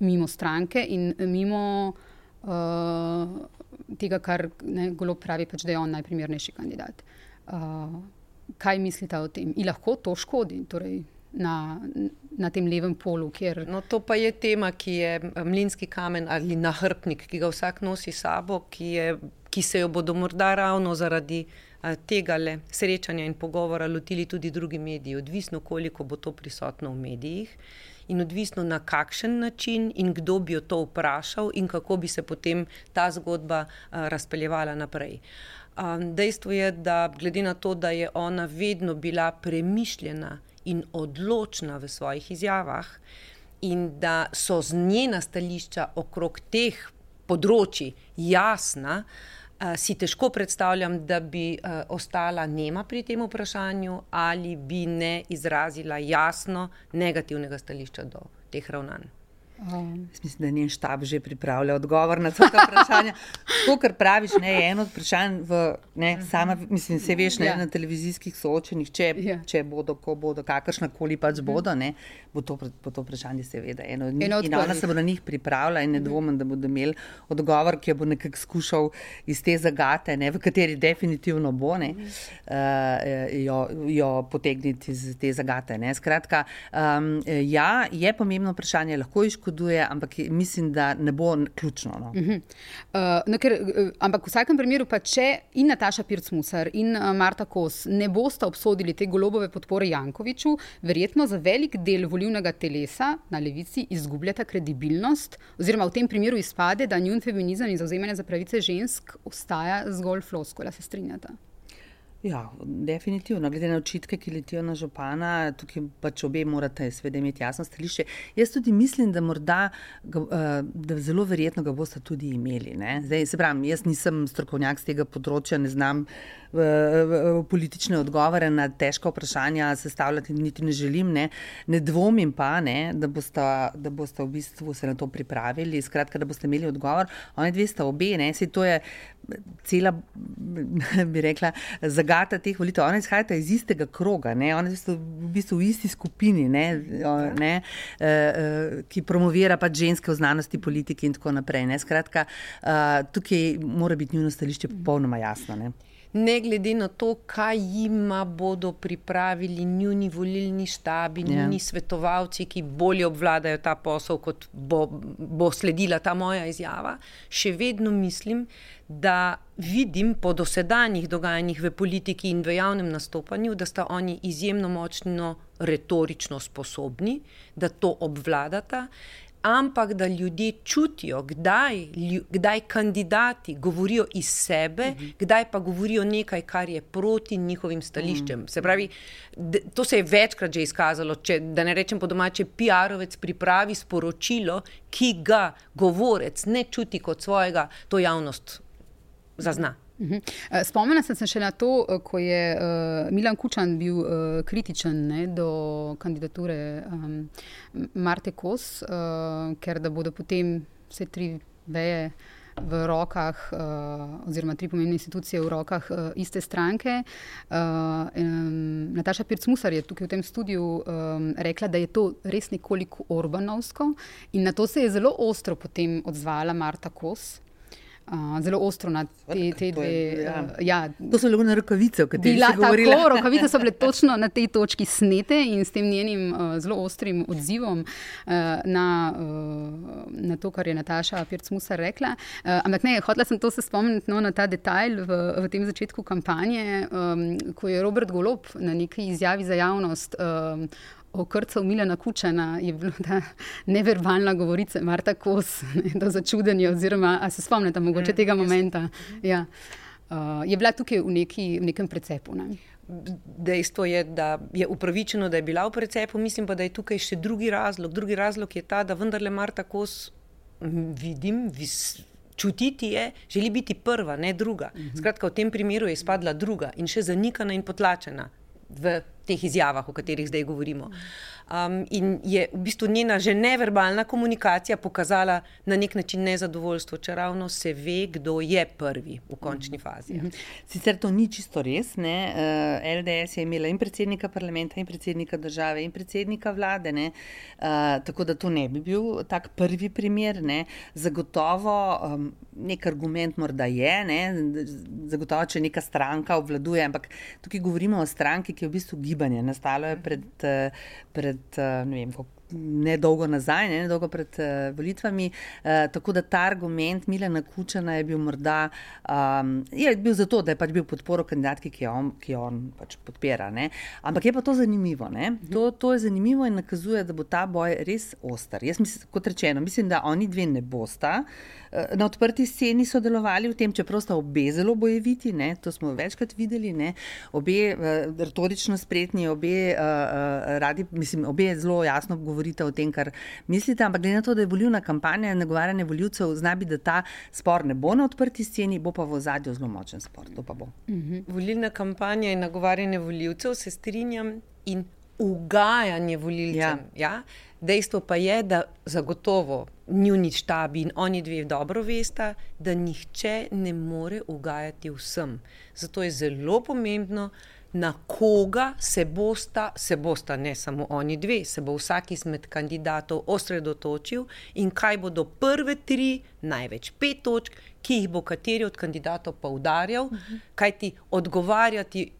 mimo stranke in mimo uh, tega, kar ne, Golob pravi, pač, da je on najprimernejši kandidat. Uh, kaj mislite o tem? In lahko to škodi torej, na, na tem levem polu? Kjer... No, to pa je tema, ki je eh, mlinski kamen ali nahrbnik, ki ga vsak nosi sabo, ki, je, ki se jo bodo morda ravno zaradi eh, tega le srečanja in pogovora lotili tudi drugi mediji, odvisno koliko bo to prisotno v medijih. In odvisno na kakšen način, in kdo bi jo to vprašal, in kako bi se potem ta zgodba eh, razpeljevala naprej. Um, dejstvo je, da glede na to, da je ona vedno bila premišljena in odločna v svojih izjavah, in da so z njena stališča okrog teh področji jasna, si težko predstavljam, da bi uh, ostala nema pri tem vprašanju ali bi ne izrazila jasno negativnega stališča do teh ravnanj. Um. Mislim, da je njen štab že pripravljal odgovor na to vprašanje. To, kar praviš, ne, je eno od vprašanj, v, ne, mhm. sama, mislim, se veš ne, ja. na televizijskih soočenjih, če, ja. če bodo, ko bodo, kakršna koli pač mhm. bodo, ne, bo, to, bo to vprašanje seveda eno od njih. In ona se bo na njih pripravila in ne mhm. dvomim, da bodo imeli odgovor, ki bo nekako skušal iz te zagate, ne, v kateri definitivno bo, ne, uh, jo, jo potegniti iz te zagate. Ne. Skratka, um, ja, je pomembno vprašanje, lahko iško škoduje, ampak mislim, da ne bo ključno. No. Uh -huh. uh, no, ker, uh, ampak v vsakem primeru, pa če in Nataša Pircmusar in uh, Marta Kos ne boste obsodili te golobove podpore Jankoviču, verjetno za velik del volivnega telesa na levici izgubljata kredibilnost, oziroma v tem primeru izpade, da njun feminizem in zauzemanje za pravice žensk ostaja zgolj floskola, se strinjata. Ja, definitivno. Glede na očitke, ki letijo na župana, tukaj pač obe morate seveda imeti jasno stališče. Jaz tudi mislim, da morda, eh, da zelo verjetno ga boste tudi imeli. Zdaj, se pravi, jaz nisem strokovnjak z tega področja, ne znam v, v, v politične odgovore na težka vprašanja sestavljati, niti ne želim. Ne, ne dvomim pa, ne, da, boste, da boste v bistvu se na to pripravili, skratka, da boste imeli odgovor. Oni dve sta obe, ne, se to je cela, bi rekla, zagata teh volitev. Oni izhajata iz istega kroga, ne? oni so v bistvu v isti skupini, ne? Ne? Uh, uh, ki promovira pač ženske v znanosti, politiki in tako naprej. Ne? Skratka, uh, tukaj mora biti njuno stališče popolnoma jasno. Ne? Ne glede na to, kaj jim bodo pripravili njuni volilni štabi, ja. njuni svetovalci, ki bolje obvladajo ta posel, kot bo, bo sledila ta moja izjava, še vedno mislim, da vidim po dosedanjih dogajanjih v politiki in v javnem nastopanju, da sta oni izjemno močno retorično sposobni, da to obvladata. Ampak da ljudje čutijo, kdaj, kdaj kandidati govorijo iz sebe, uh -huh. kdaj pa govorijo nekaj, kar je proti njihovim stališčem. -huh. Se pravi, to se je večkrat že izkazalo. Če, da ne rečem po domače, PR-ovec pripravi sporočilo, ki ga govorec ne čuti kot svojega, to javnost zazna. Mhm. Eh, spomnila sem se še na to, eh, ko je uh, Milan Kučan bil uh, kritičen ne, do kandidature um, Marte Kos, uh, ker da bodo potem vse tri veje v rokah, uh, oziroma tri pomembne institucije v rokah uh, iste stranke. Uh, um, Nataša Pircmusar je tukaj v tem studiu um, rekla, da je to res nekoliko orbanovsko, in na to se je zelo ostro potem odzvala Marta Kos zelo ostro na te, te dve. Ja. Uh, ja. To so bile rokavice, o katerih ste govorili. Tako, rokavice so bile točno na tej točki snete in s tem njenim uh, zelo ostrim odzivom uh, na, uh, na to, kar je Nataša Pircmusa rekla. Uh, ampak ne, hotela sem to se spomniti no, na ta detajl v, v tem začetku kampanje, um, ko je Robert Golob na neki izjavi za javnost. Um, okrcal Milena Kučana, je bila ta neverbalna govorica, Marta Kos, ne, do začudenja, oziroma se spomnite mogoče mm, tega momenta. Ja. Uh, je bila tukaj v, neki, v nekem precepu. Ne. Dejstvo je, da je upravičeno, da je bila v precepu, mislim pa, da je tukaj še drugi razlog. Drugi razlog je ta, da vendarle Marta Kos vidim. Vis, Čutiti je, želi biti prva, ne druga. Mhm. Skratka, v tem primeru je izpadla druga in še zanikana in potlačena v teh izjavah, o katerih zdaj govorimo. Um, in je v bistvu njena že neverbalna komunikacija pokazala na nek način nezadovoljstvo, če ravno se ve, kdo je prvi v končni fazi. Mhm. Sicer to ni čisto res. Ne? Uh, LDS je imela in predsednika parlamenta, in predsednika države, in predsednika vlade. Uh, tako da to ne bi bil tak prvi primer. Ne? Zagotovo um, nek argument morda je, ne? zagotovo, če neka stranka obvladuje, ampak tukaj govorimo o stranki, ki je v bistvu gibanje. Nastalo je pred, eh, pred eh, ne vem, kako ne dolgo nazaj, ne, ne dolgo pred uh, volitvami. Uh, tako da ta argument Milena Kučana je bil morda um, je bil zato, da je pač bil podporo kandidatki, ki jo on, ki jo on pač podpira. Ne. Ampak je pa to zanimivo. To, to je zanimivo in nakazuje, da bo ta boj res oster. Jaz mislim, kot rečeno, mislim, da oni dve ne bosta uh, na odprti sceni sodelovali v tem, čeprav sta obe zelo bojeviti. Ne. To smo večkrat videli. Ne. Obe uh, retorično spretni, obe, uh, radi, mislim, obe zelo jasno govorijo govorite o tem, kar mislite, ampak glede na to, da je volilna kampanja in nagovarjanje voljivcev, zna biti, da ta spor ne bo na odprti sceni, bo pa v zadju zelo močen spor. Mhm. Volilna kampanja in nagovarjanje voljivcev se strinjam in ugajanje voljivcem. Ja. Ja? Dejstvo pa je, da zagotovo njuni štabi in oni dve dobro veste, da nihče ne more ugajati vsem. Zato je zelo pomembno, na koga se bosta, se bosta ne samo oni dve, se bo vsak izmed kandidatov osredotočil in kaj bodo prve tri, največ pet točk, ki jih bo kateri od kandidatov pa udarjal, uh -huh. kaj ti odgovarjati,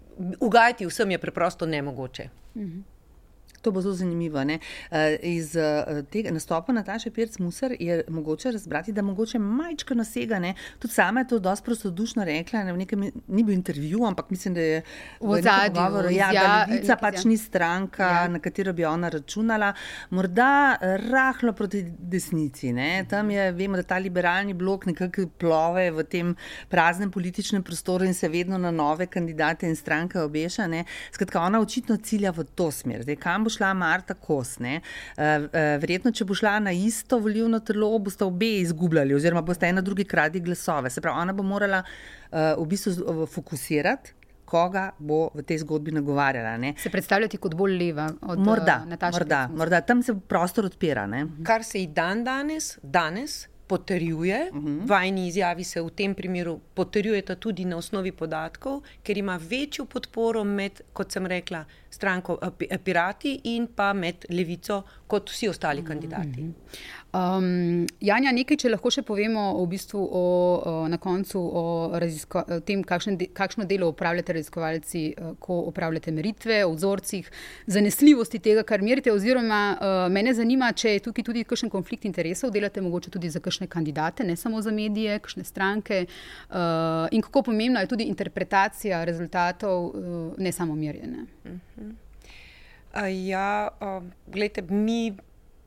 ugajati vsem je preprosto nemogoče. Uh -huh. To bo zelo zanimivo. Ne? Iz tega nastopa Nataše Pirc-Musar je mogoče razbrati, da mogoče majčka nasega. Ne? Tudi sama je to dosti prostodušno rekla. Ne? Nekem, ni bil intervju, ampak mislim, da je v zadnjem ja, da Levica pač ni stranka, ja. na katero bi ona računala. Morda rahlo proti desnici. Ne? Tam je, vemo, da ta liberalni blok nekako plove v tem praznem političnem prostoru in se vedno na nove kandidate in stranke obeša. Ne? Skratka, ona očitno cilja v to smer. Zdaj, kam bo šla Marta Kos? Ne? Verjetno, če bo šla na isto volilno telo, boste obe izgubljali, oziroma boste ena drugi kradi glasove. Se pravi, ona bo morala v bistvu fokusirati. Koga bo v tej zgodbi nagovarjala? Ne? Se predstavljati kot bolj leva od morda, Nataše? Morda, morda tam se prostor odpira. Ne? Kar se ji dan danes, danes potrjuje, uh -huh. vajni izjavi se v tem primeru potrjujeta tudi na osnovi podatkov, ker ima večjo podporo med, kot sem rekla, stranko Pirati in pa med levico, kot vsi ostali kandidati. -huh. Um, Janja, nekaj, če lahko še povemo v bistvu o, o, na koncu o, o tem, kakšen de, kakšno delo upravljate raziskovalci, ko upravljate meritve, o vzorcih, zanesljivosti tega, kar merite. Oziroma, uh, mene zanima, če je tukaj tudi kakšen konflikt interesov, delate mogoče tudi za kakšne kandidate, ne samo za medije, kakšne stranke. Uh, in kako pomembna je tudi interpretacija rezultatov, uh, ne samo -huh. uh, ja, uh, gledajte, mi.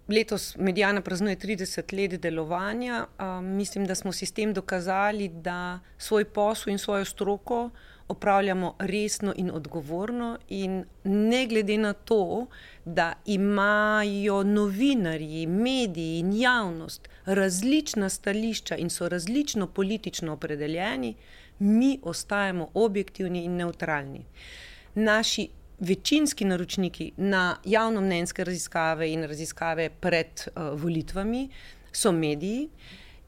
Letos Medijana praznuje 30 let delovanja. Uh, mislim, da smo si s tem dokazali, da svoj posel in svojo stroko opravljamo resno in odgovorno. In ne glede na to, da imajo novinarji, mediji in javnost različna stališča in so različno politično opredeljeni, mi ostajamo objektivni in neutralni. Naši večinski naročniki na javnomnenjske raziskave in raziskave pred uh, volitvami so mediji,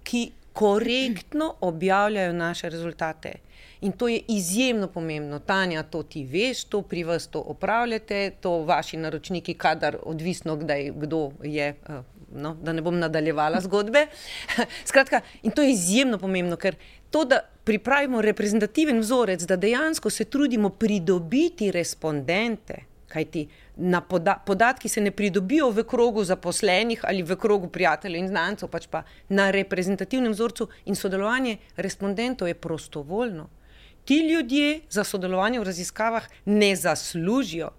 ki korektno objavljajo naše rezultate. In to je izjemno pomembno. Tanja, to ti veš, to pri vas to opravljate, to vaši naročniki, kadar odvisno, kdaj, kdo je. Uh, No, da ne bom nadaljevala zgodbe. Skratka, in to je izjemno pomembno, ker to, da pripravimo reprezentativen vzorec, da dejansko se trudimo pridobiti respondente, kajti na poda podatki se ne pridobijo v krogu zaposlenih ali v krogu prijateljev in znancev, pač pa na reprezentativnem vzorcu in sodelovanje respondentov je prostovoljno. Ti ljudje za sodelovanje v raziskavah ne zaslužijo.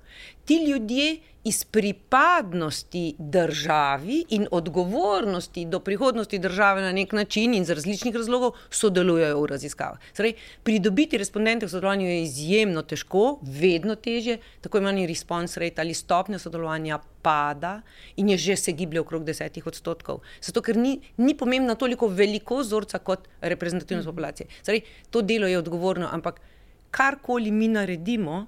Ti ljudje iz pripadnosti državi in odgovornosti do prihodnosti države na nek način in iz različnih razlogov sodelujejo v raziskavah. Torej, pridobiti respondente v sodelovanju je izjemno težko, vedno teže, tako imenovani response rate ali stopnja sodelovanja pada in je že se giblje okrog desetih odstotkov. Zato, ker ni, ni pomembna toliko velikost vzorca kot reprezentativnost populacije. Torej, to delo je odgovorno, ampak karkoli mi naredimo,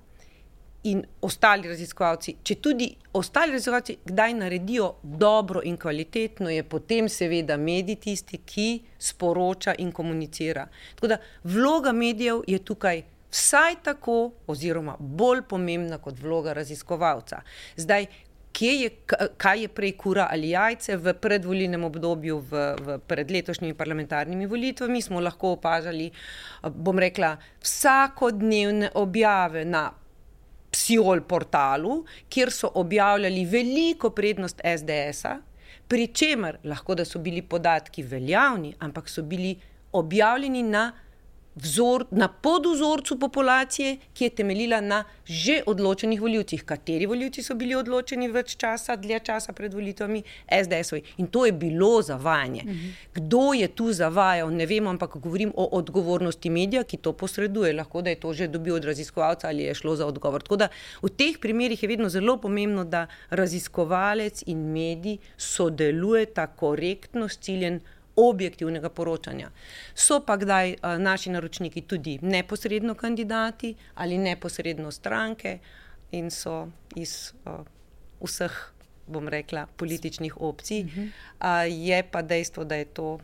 in ostali raziskovalci, če tudi ostali raziskovalci kdaj naredijo dobro in kvalitetno, je potem seveda medij tisti, ki sporoča in komunicira. Tako da vloga medijev je tukaj vsaj tako, oziroma bolj pomembna kot vloga raziskovalca. Zdaj, Je, kaj je prej kura ali jajce v predvoljenem obdobju, v, v pred letošnjimi parlamentarnimi volitvami, smo lahko opažali, bom rekla, vsakodnevne objave na Psiol portalu, kjer so objavljali veliko prednost SDS-a, pri čemer lahko da so bili podatki veljavni, ampak so bili objavljeni na vzor, na podozorcu populacije, ki je temeljila na že odločenih voljivcih. Kateri voljivci so bili odločeni več časa, dlje časa pred volitvami, SDS-ovi. In to je bilo zavajanje. Mhm. Kdo je tu zavajal, ne vemo, ampak govorim o odgovornosti medija, ki to posreduje. Lahko da je to že dobil od raziskovalca ali je šlo za odgovor. Tako da v teh primerih je vedno zelo pomembno, da raziskovalec in medij sodelujeta korektno s ciljem objektivnega poročanja. So pa kdaj uh, naši naročniki tudi neposredno kandidati ali neposredno stranke in so iz uh, vseh, bom rekla, političnih opcij. Uh -huh. uh, je pa dejstvo, da je to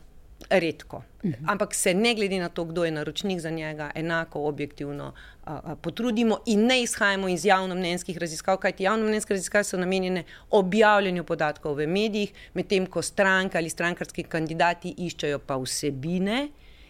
redko. Ampak se ne glede na to, kdo je naročnik za njega, enako objektivno a, a, potrudimo in ne izhajamo iz javnomnenjskih raziskav, kajti javnomnenjske raziskave so namenjene objavljanju podatkov v medijih, medtem ko stranke ali strankarski kandidati iščejo pa vsebine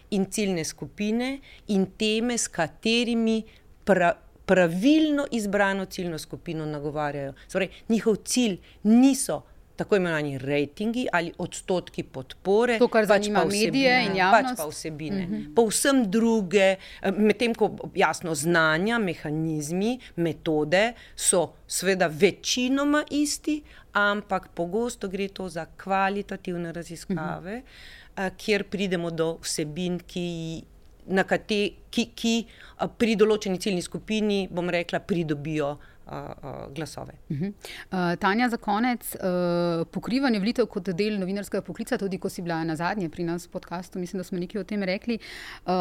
in ciljne skupine in teme, s katerimi pra, pravilno izbrano ciljno skupino nagovarjajo. Torej, njihov cilj niso tako imenovani rejtingi ali odstotki podpore. To, kar pač zanima pa vsebine, medije in Pač javnost. pa vsebine. Uh -huh. Povsem druge, eh, medtem ko jasno znanja, mehanizmi, metode so seveda večinoma isti, ampak pogosto gre to za kvalitativne raziskave, uh -huh. kjer pridemo do vsebin, ki. Na kate, ki, ki a, pri določeni ciljni skupini, bom rekla, pridobijo uh, glasove. Uh -huh. uh, Tanja, za konec, uh, pokrivanje volitev kot del novinarskega poklica, tudi ko si bila na zadnje pri nas v podkastu, mislim, da smo nekaj o tem rekli. Uh,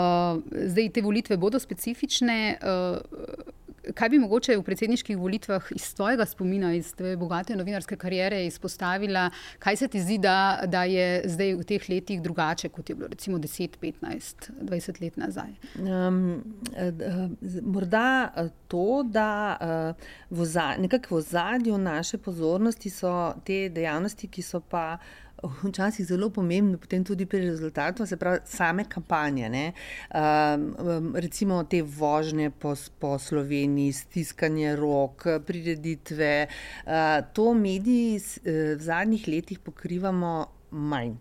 zdaj te volitve bodo specifične. Uh, kaj bi mogoče v predsedniških volitvah iz svojega spomina, iz tvoje bogate novinarske kariere izpostavila, kaj se ti zdi, da, da je zdaj v teh letih drugače, kot je bilo recimo 10, 15, 20 let nazaj? Um, morda to, da uh, nekako v zadju naše pozornosti so te dejavnosti, ki so pa včasih zelo pomembne, potem tudi pri rezultatu, se pravi, same kampanje. Um, recimo te vožnje po, po Sloveniji, stiskanje rok, prireditve. Uh, to mediji v zadnjih letih pokrivamo manj.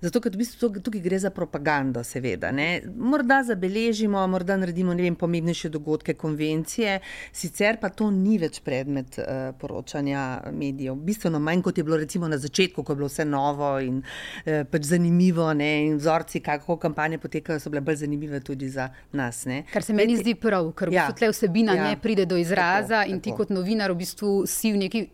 Zato, ker v bistvu tukaj gre za propagando, seveda. Ne. Morda zabeležimo, morda naredimo vem, pomembnejše dogodke, konvencije, sicer pa to ni več predmet uh, poročanja medijev. Bistveno manj, kot je bilo recimo na začetku, ko je bilo vse novo in uh, pač zanimivo. Ne, in vzorci, kako kampanje potekajo, so bile bolj zanimive tudi za nas. Ne. Kar se meni zdi prav, ker ja, tle vsebina ja, ne pride do izraza tako, in ti tako. kot novinar v bistvu si v neki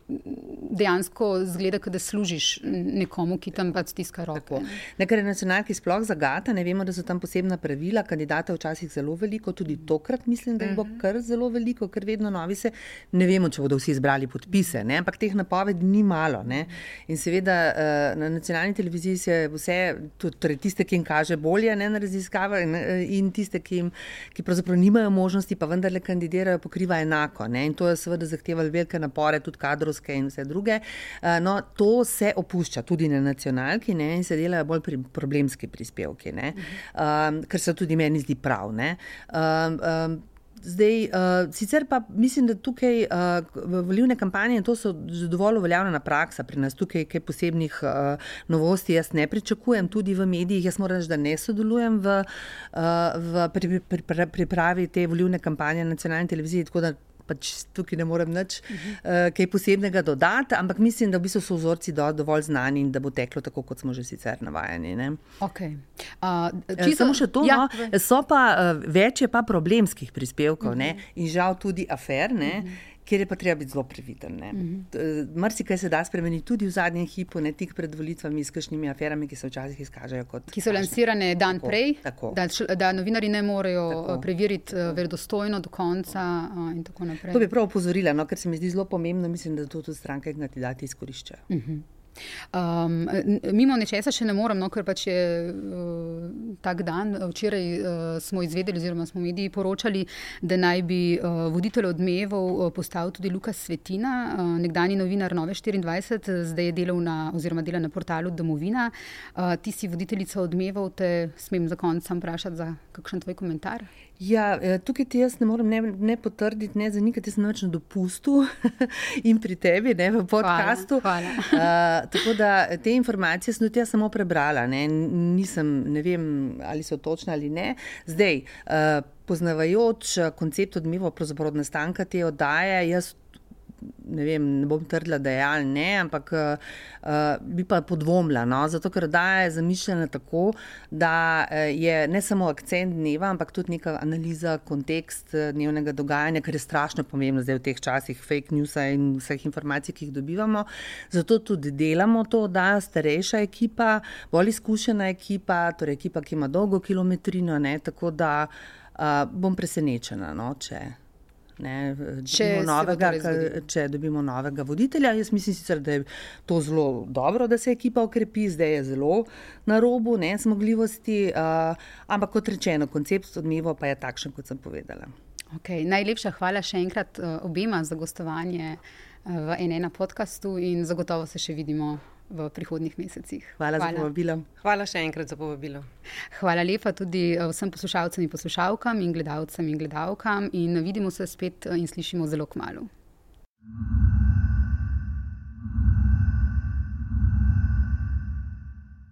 dejansko zgleda, da služiš nekomu, ki tam pač ti stiska roko. Nekaj nacionalki sploh zagata, ne vemo, da so tam posebna pravila, kandidate včasih zelo veliko, tudi tokrat mislim, da jih bo Mhm. kar zelo veliko, ker vedno novi se, ne vemo, če bodo vsi izbrali podpise, ne? ampak teh napovedi ni malo. Ne? In seveda eh, na nacionalni televiziji se vse, torej tiste, ki jim kaže bolje ne, na raziskave in, eh, in tiste, ki, jim, ki pravzaprav nimajo možnosti, pa vendarle kandidirajo, pokriva enako. Ne? In to je seveda zahtevalo velike napore, tudi kadrovske in vse druge. Eh, no, to se opušča tudi na nacionalki ne, in se delajo bolj pri, problemski prispevki, um, kar se tudi meni zdi prav. Um, um, Zdaj, uh, sicer pa mislim, da tukaj uh, volilne kampanje, to so dovolj uveljavljena praksa pri nas, tukaj kaj posebnih uh, novosti jaz ne pričakujem, tudi v medijih. Jaz moram reči, da ne sodelujem v, uh, v pri, pri, pri, pripravi te volilne kampanje na nacionalni televiziji, tako da pač tukaj ne morem nič uh -huh. uh, kaj posebnega dodati, ampak mislim, da v bistvu so vzorci do, dovolj znani in da bo teklo tako, kot smo že sicer navajeni. Okay. Uh, čisto, Samo še to, ja, no, so pa uh, več je pa problemskih prispevkov uh -huh. ne, in žal tudi afer. Ne, uh -huh. Ker je pa treba biti zelo previden. Mm -hmm. Marsikaj se da spremeniti tudi v zadnjem hipu, ne tik pred volitvami, s kakšnimi aferami, ki se včasih izkažejo kot. Ki so lansirane dan tako, prej, tako. Da, da novinari ne morejo tako, preveriti tako. verodostojno do konca. In tako naprej. To bi prav opozorila, no, ker se mi zdi zelo pomembno, mislim, da to tudi stranke kandidati izkoriščajo. Mm -hmm. Um, mimo nečesa še ne morem, no, ker pač je uh, tak dan. Včeraj uh, smo izvedeli, oziroma smo mediji poročali, da naj bi uh, voditelj odmevov uh, postal tudi Lukas Svetina, uh, nekdani novinar Nove 24, zdaj je delal na, oziroma dela na portalu Domovina. Uh, ti si voditeljica odmevov, te smem za konec vprašati za kakšen tvoj komentar. Ja, tukaj ti jaz ne morem ne, ne potrditi, ne zanikati, sem več na dopustu in pri tebi, ne v podkastu. Hvala. hvala. uh, tako da te informacije sem tudi jaz samo prebrala, ne, nisem, ne vem, ali so točne ali ne. Zdaj, uh, poznavajoč koncept odmeva, pravzaprav od nastanka te oddaje, jaz ne, vem, ne bom trdila, da je ali ne, ampak uh, bi pa podvomila. No? Zato, ker da je zamišljena tako, da je ne samo akcent dneva, ampak tudi neka analiza, kontekst dnevnega dogajanja, kar je strašno pomembno zdaj v teh časih fake news in vseh informacij, ki jih dobivamo. Zato tudi delamo to, da starejša ekipa, bolj izkušena ekipa, torej ekipa, ki ima dolgo kilometrino, ne? tako da uh, bom presenečena, no? če. Ne, če, novega, če dobimo novega voditelja. Jaz mislim, sicer, da je to zelo dobro, da se ekipa okrepi, zdaj je zelo na robu ne, zmogljivosti. Uh, ampak kot rečeno, koncept odmeva pa je takšen, kot sem povedala. Okay, najlepša hvala še enkrat uh, obema za gostovanje uh, v enem podkastu in zagotovo se še vidimo v prihodnih mesecih. Hvala, Hvala. za povabilo. Hvala še enkrat za povabilo. Hvala lepa tudi vsem poslušalcem in poslušalkam in gledalcem in gledalkam in vidimo se spet in slišimo zelo k malu. thank you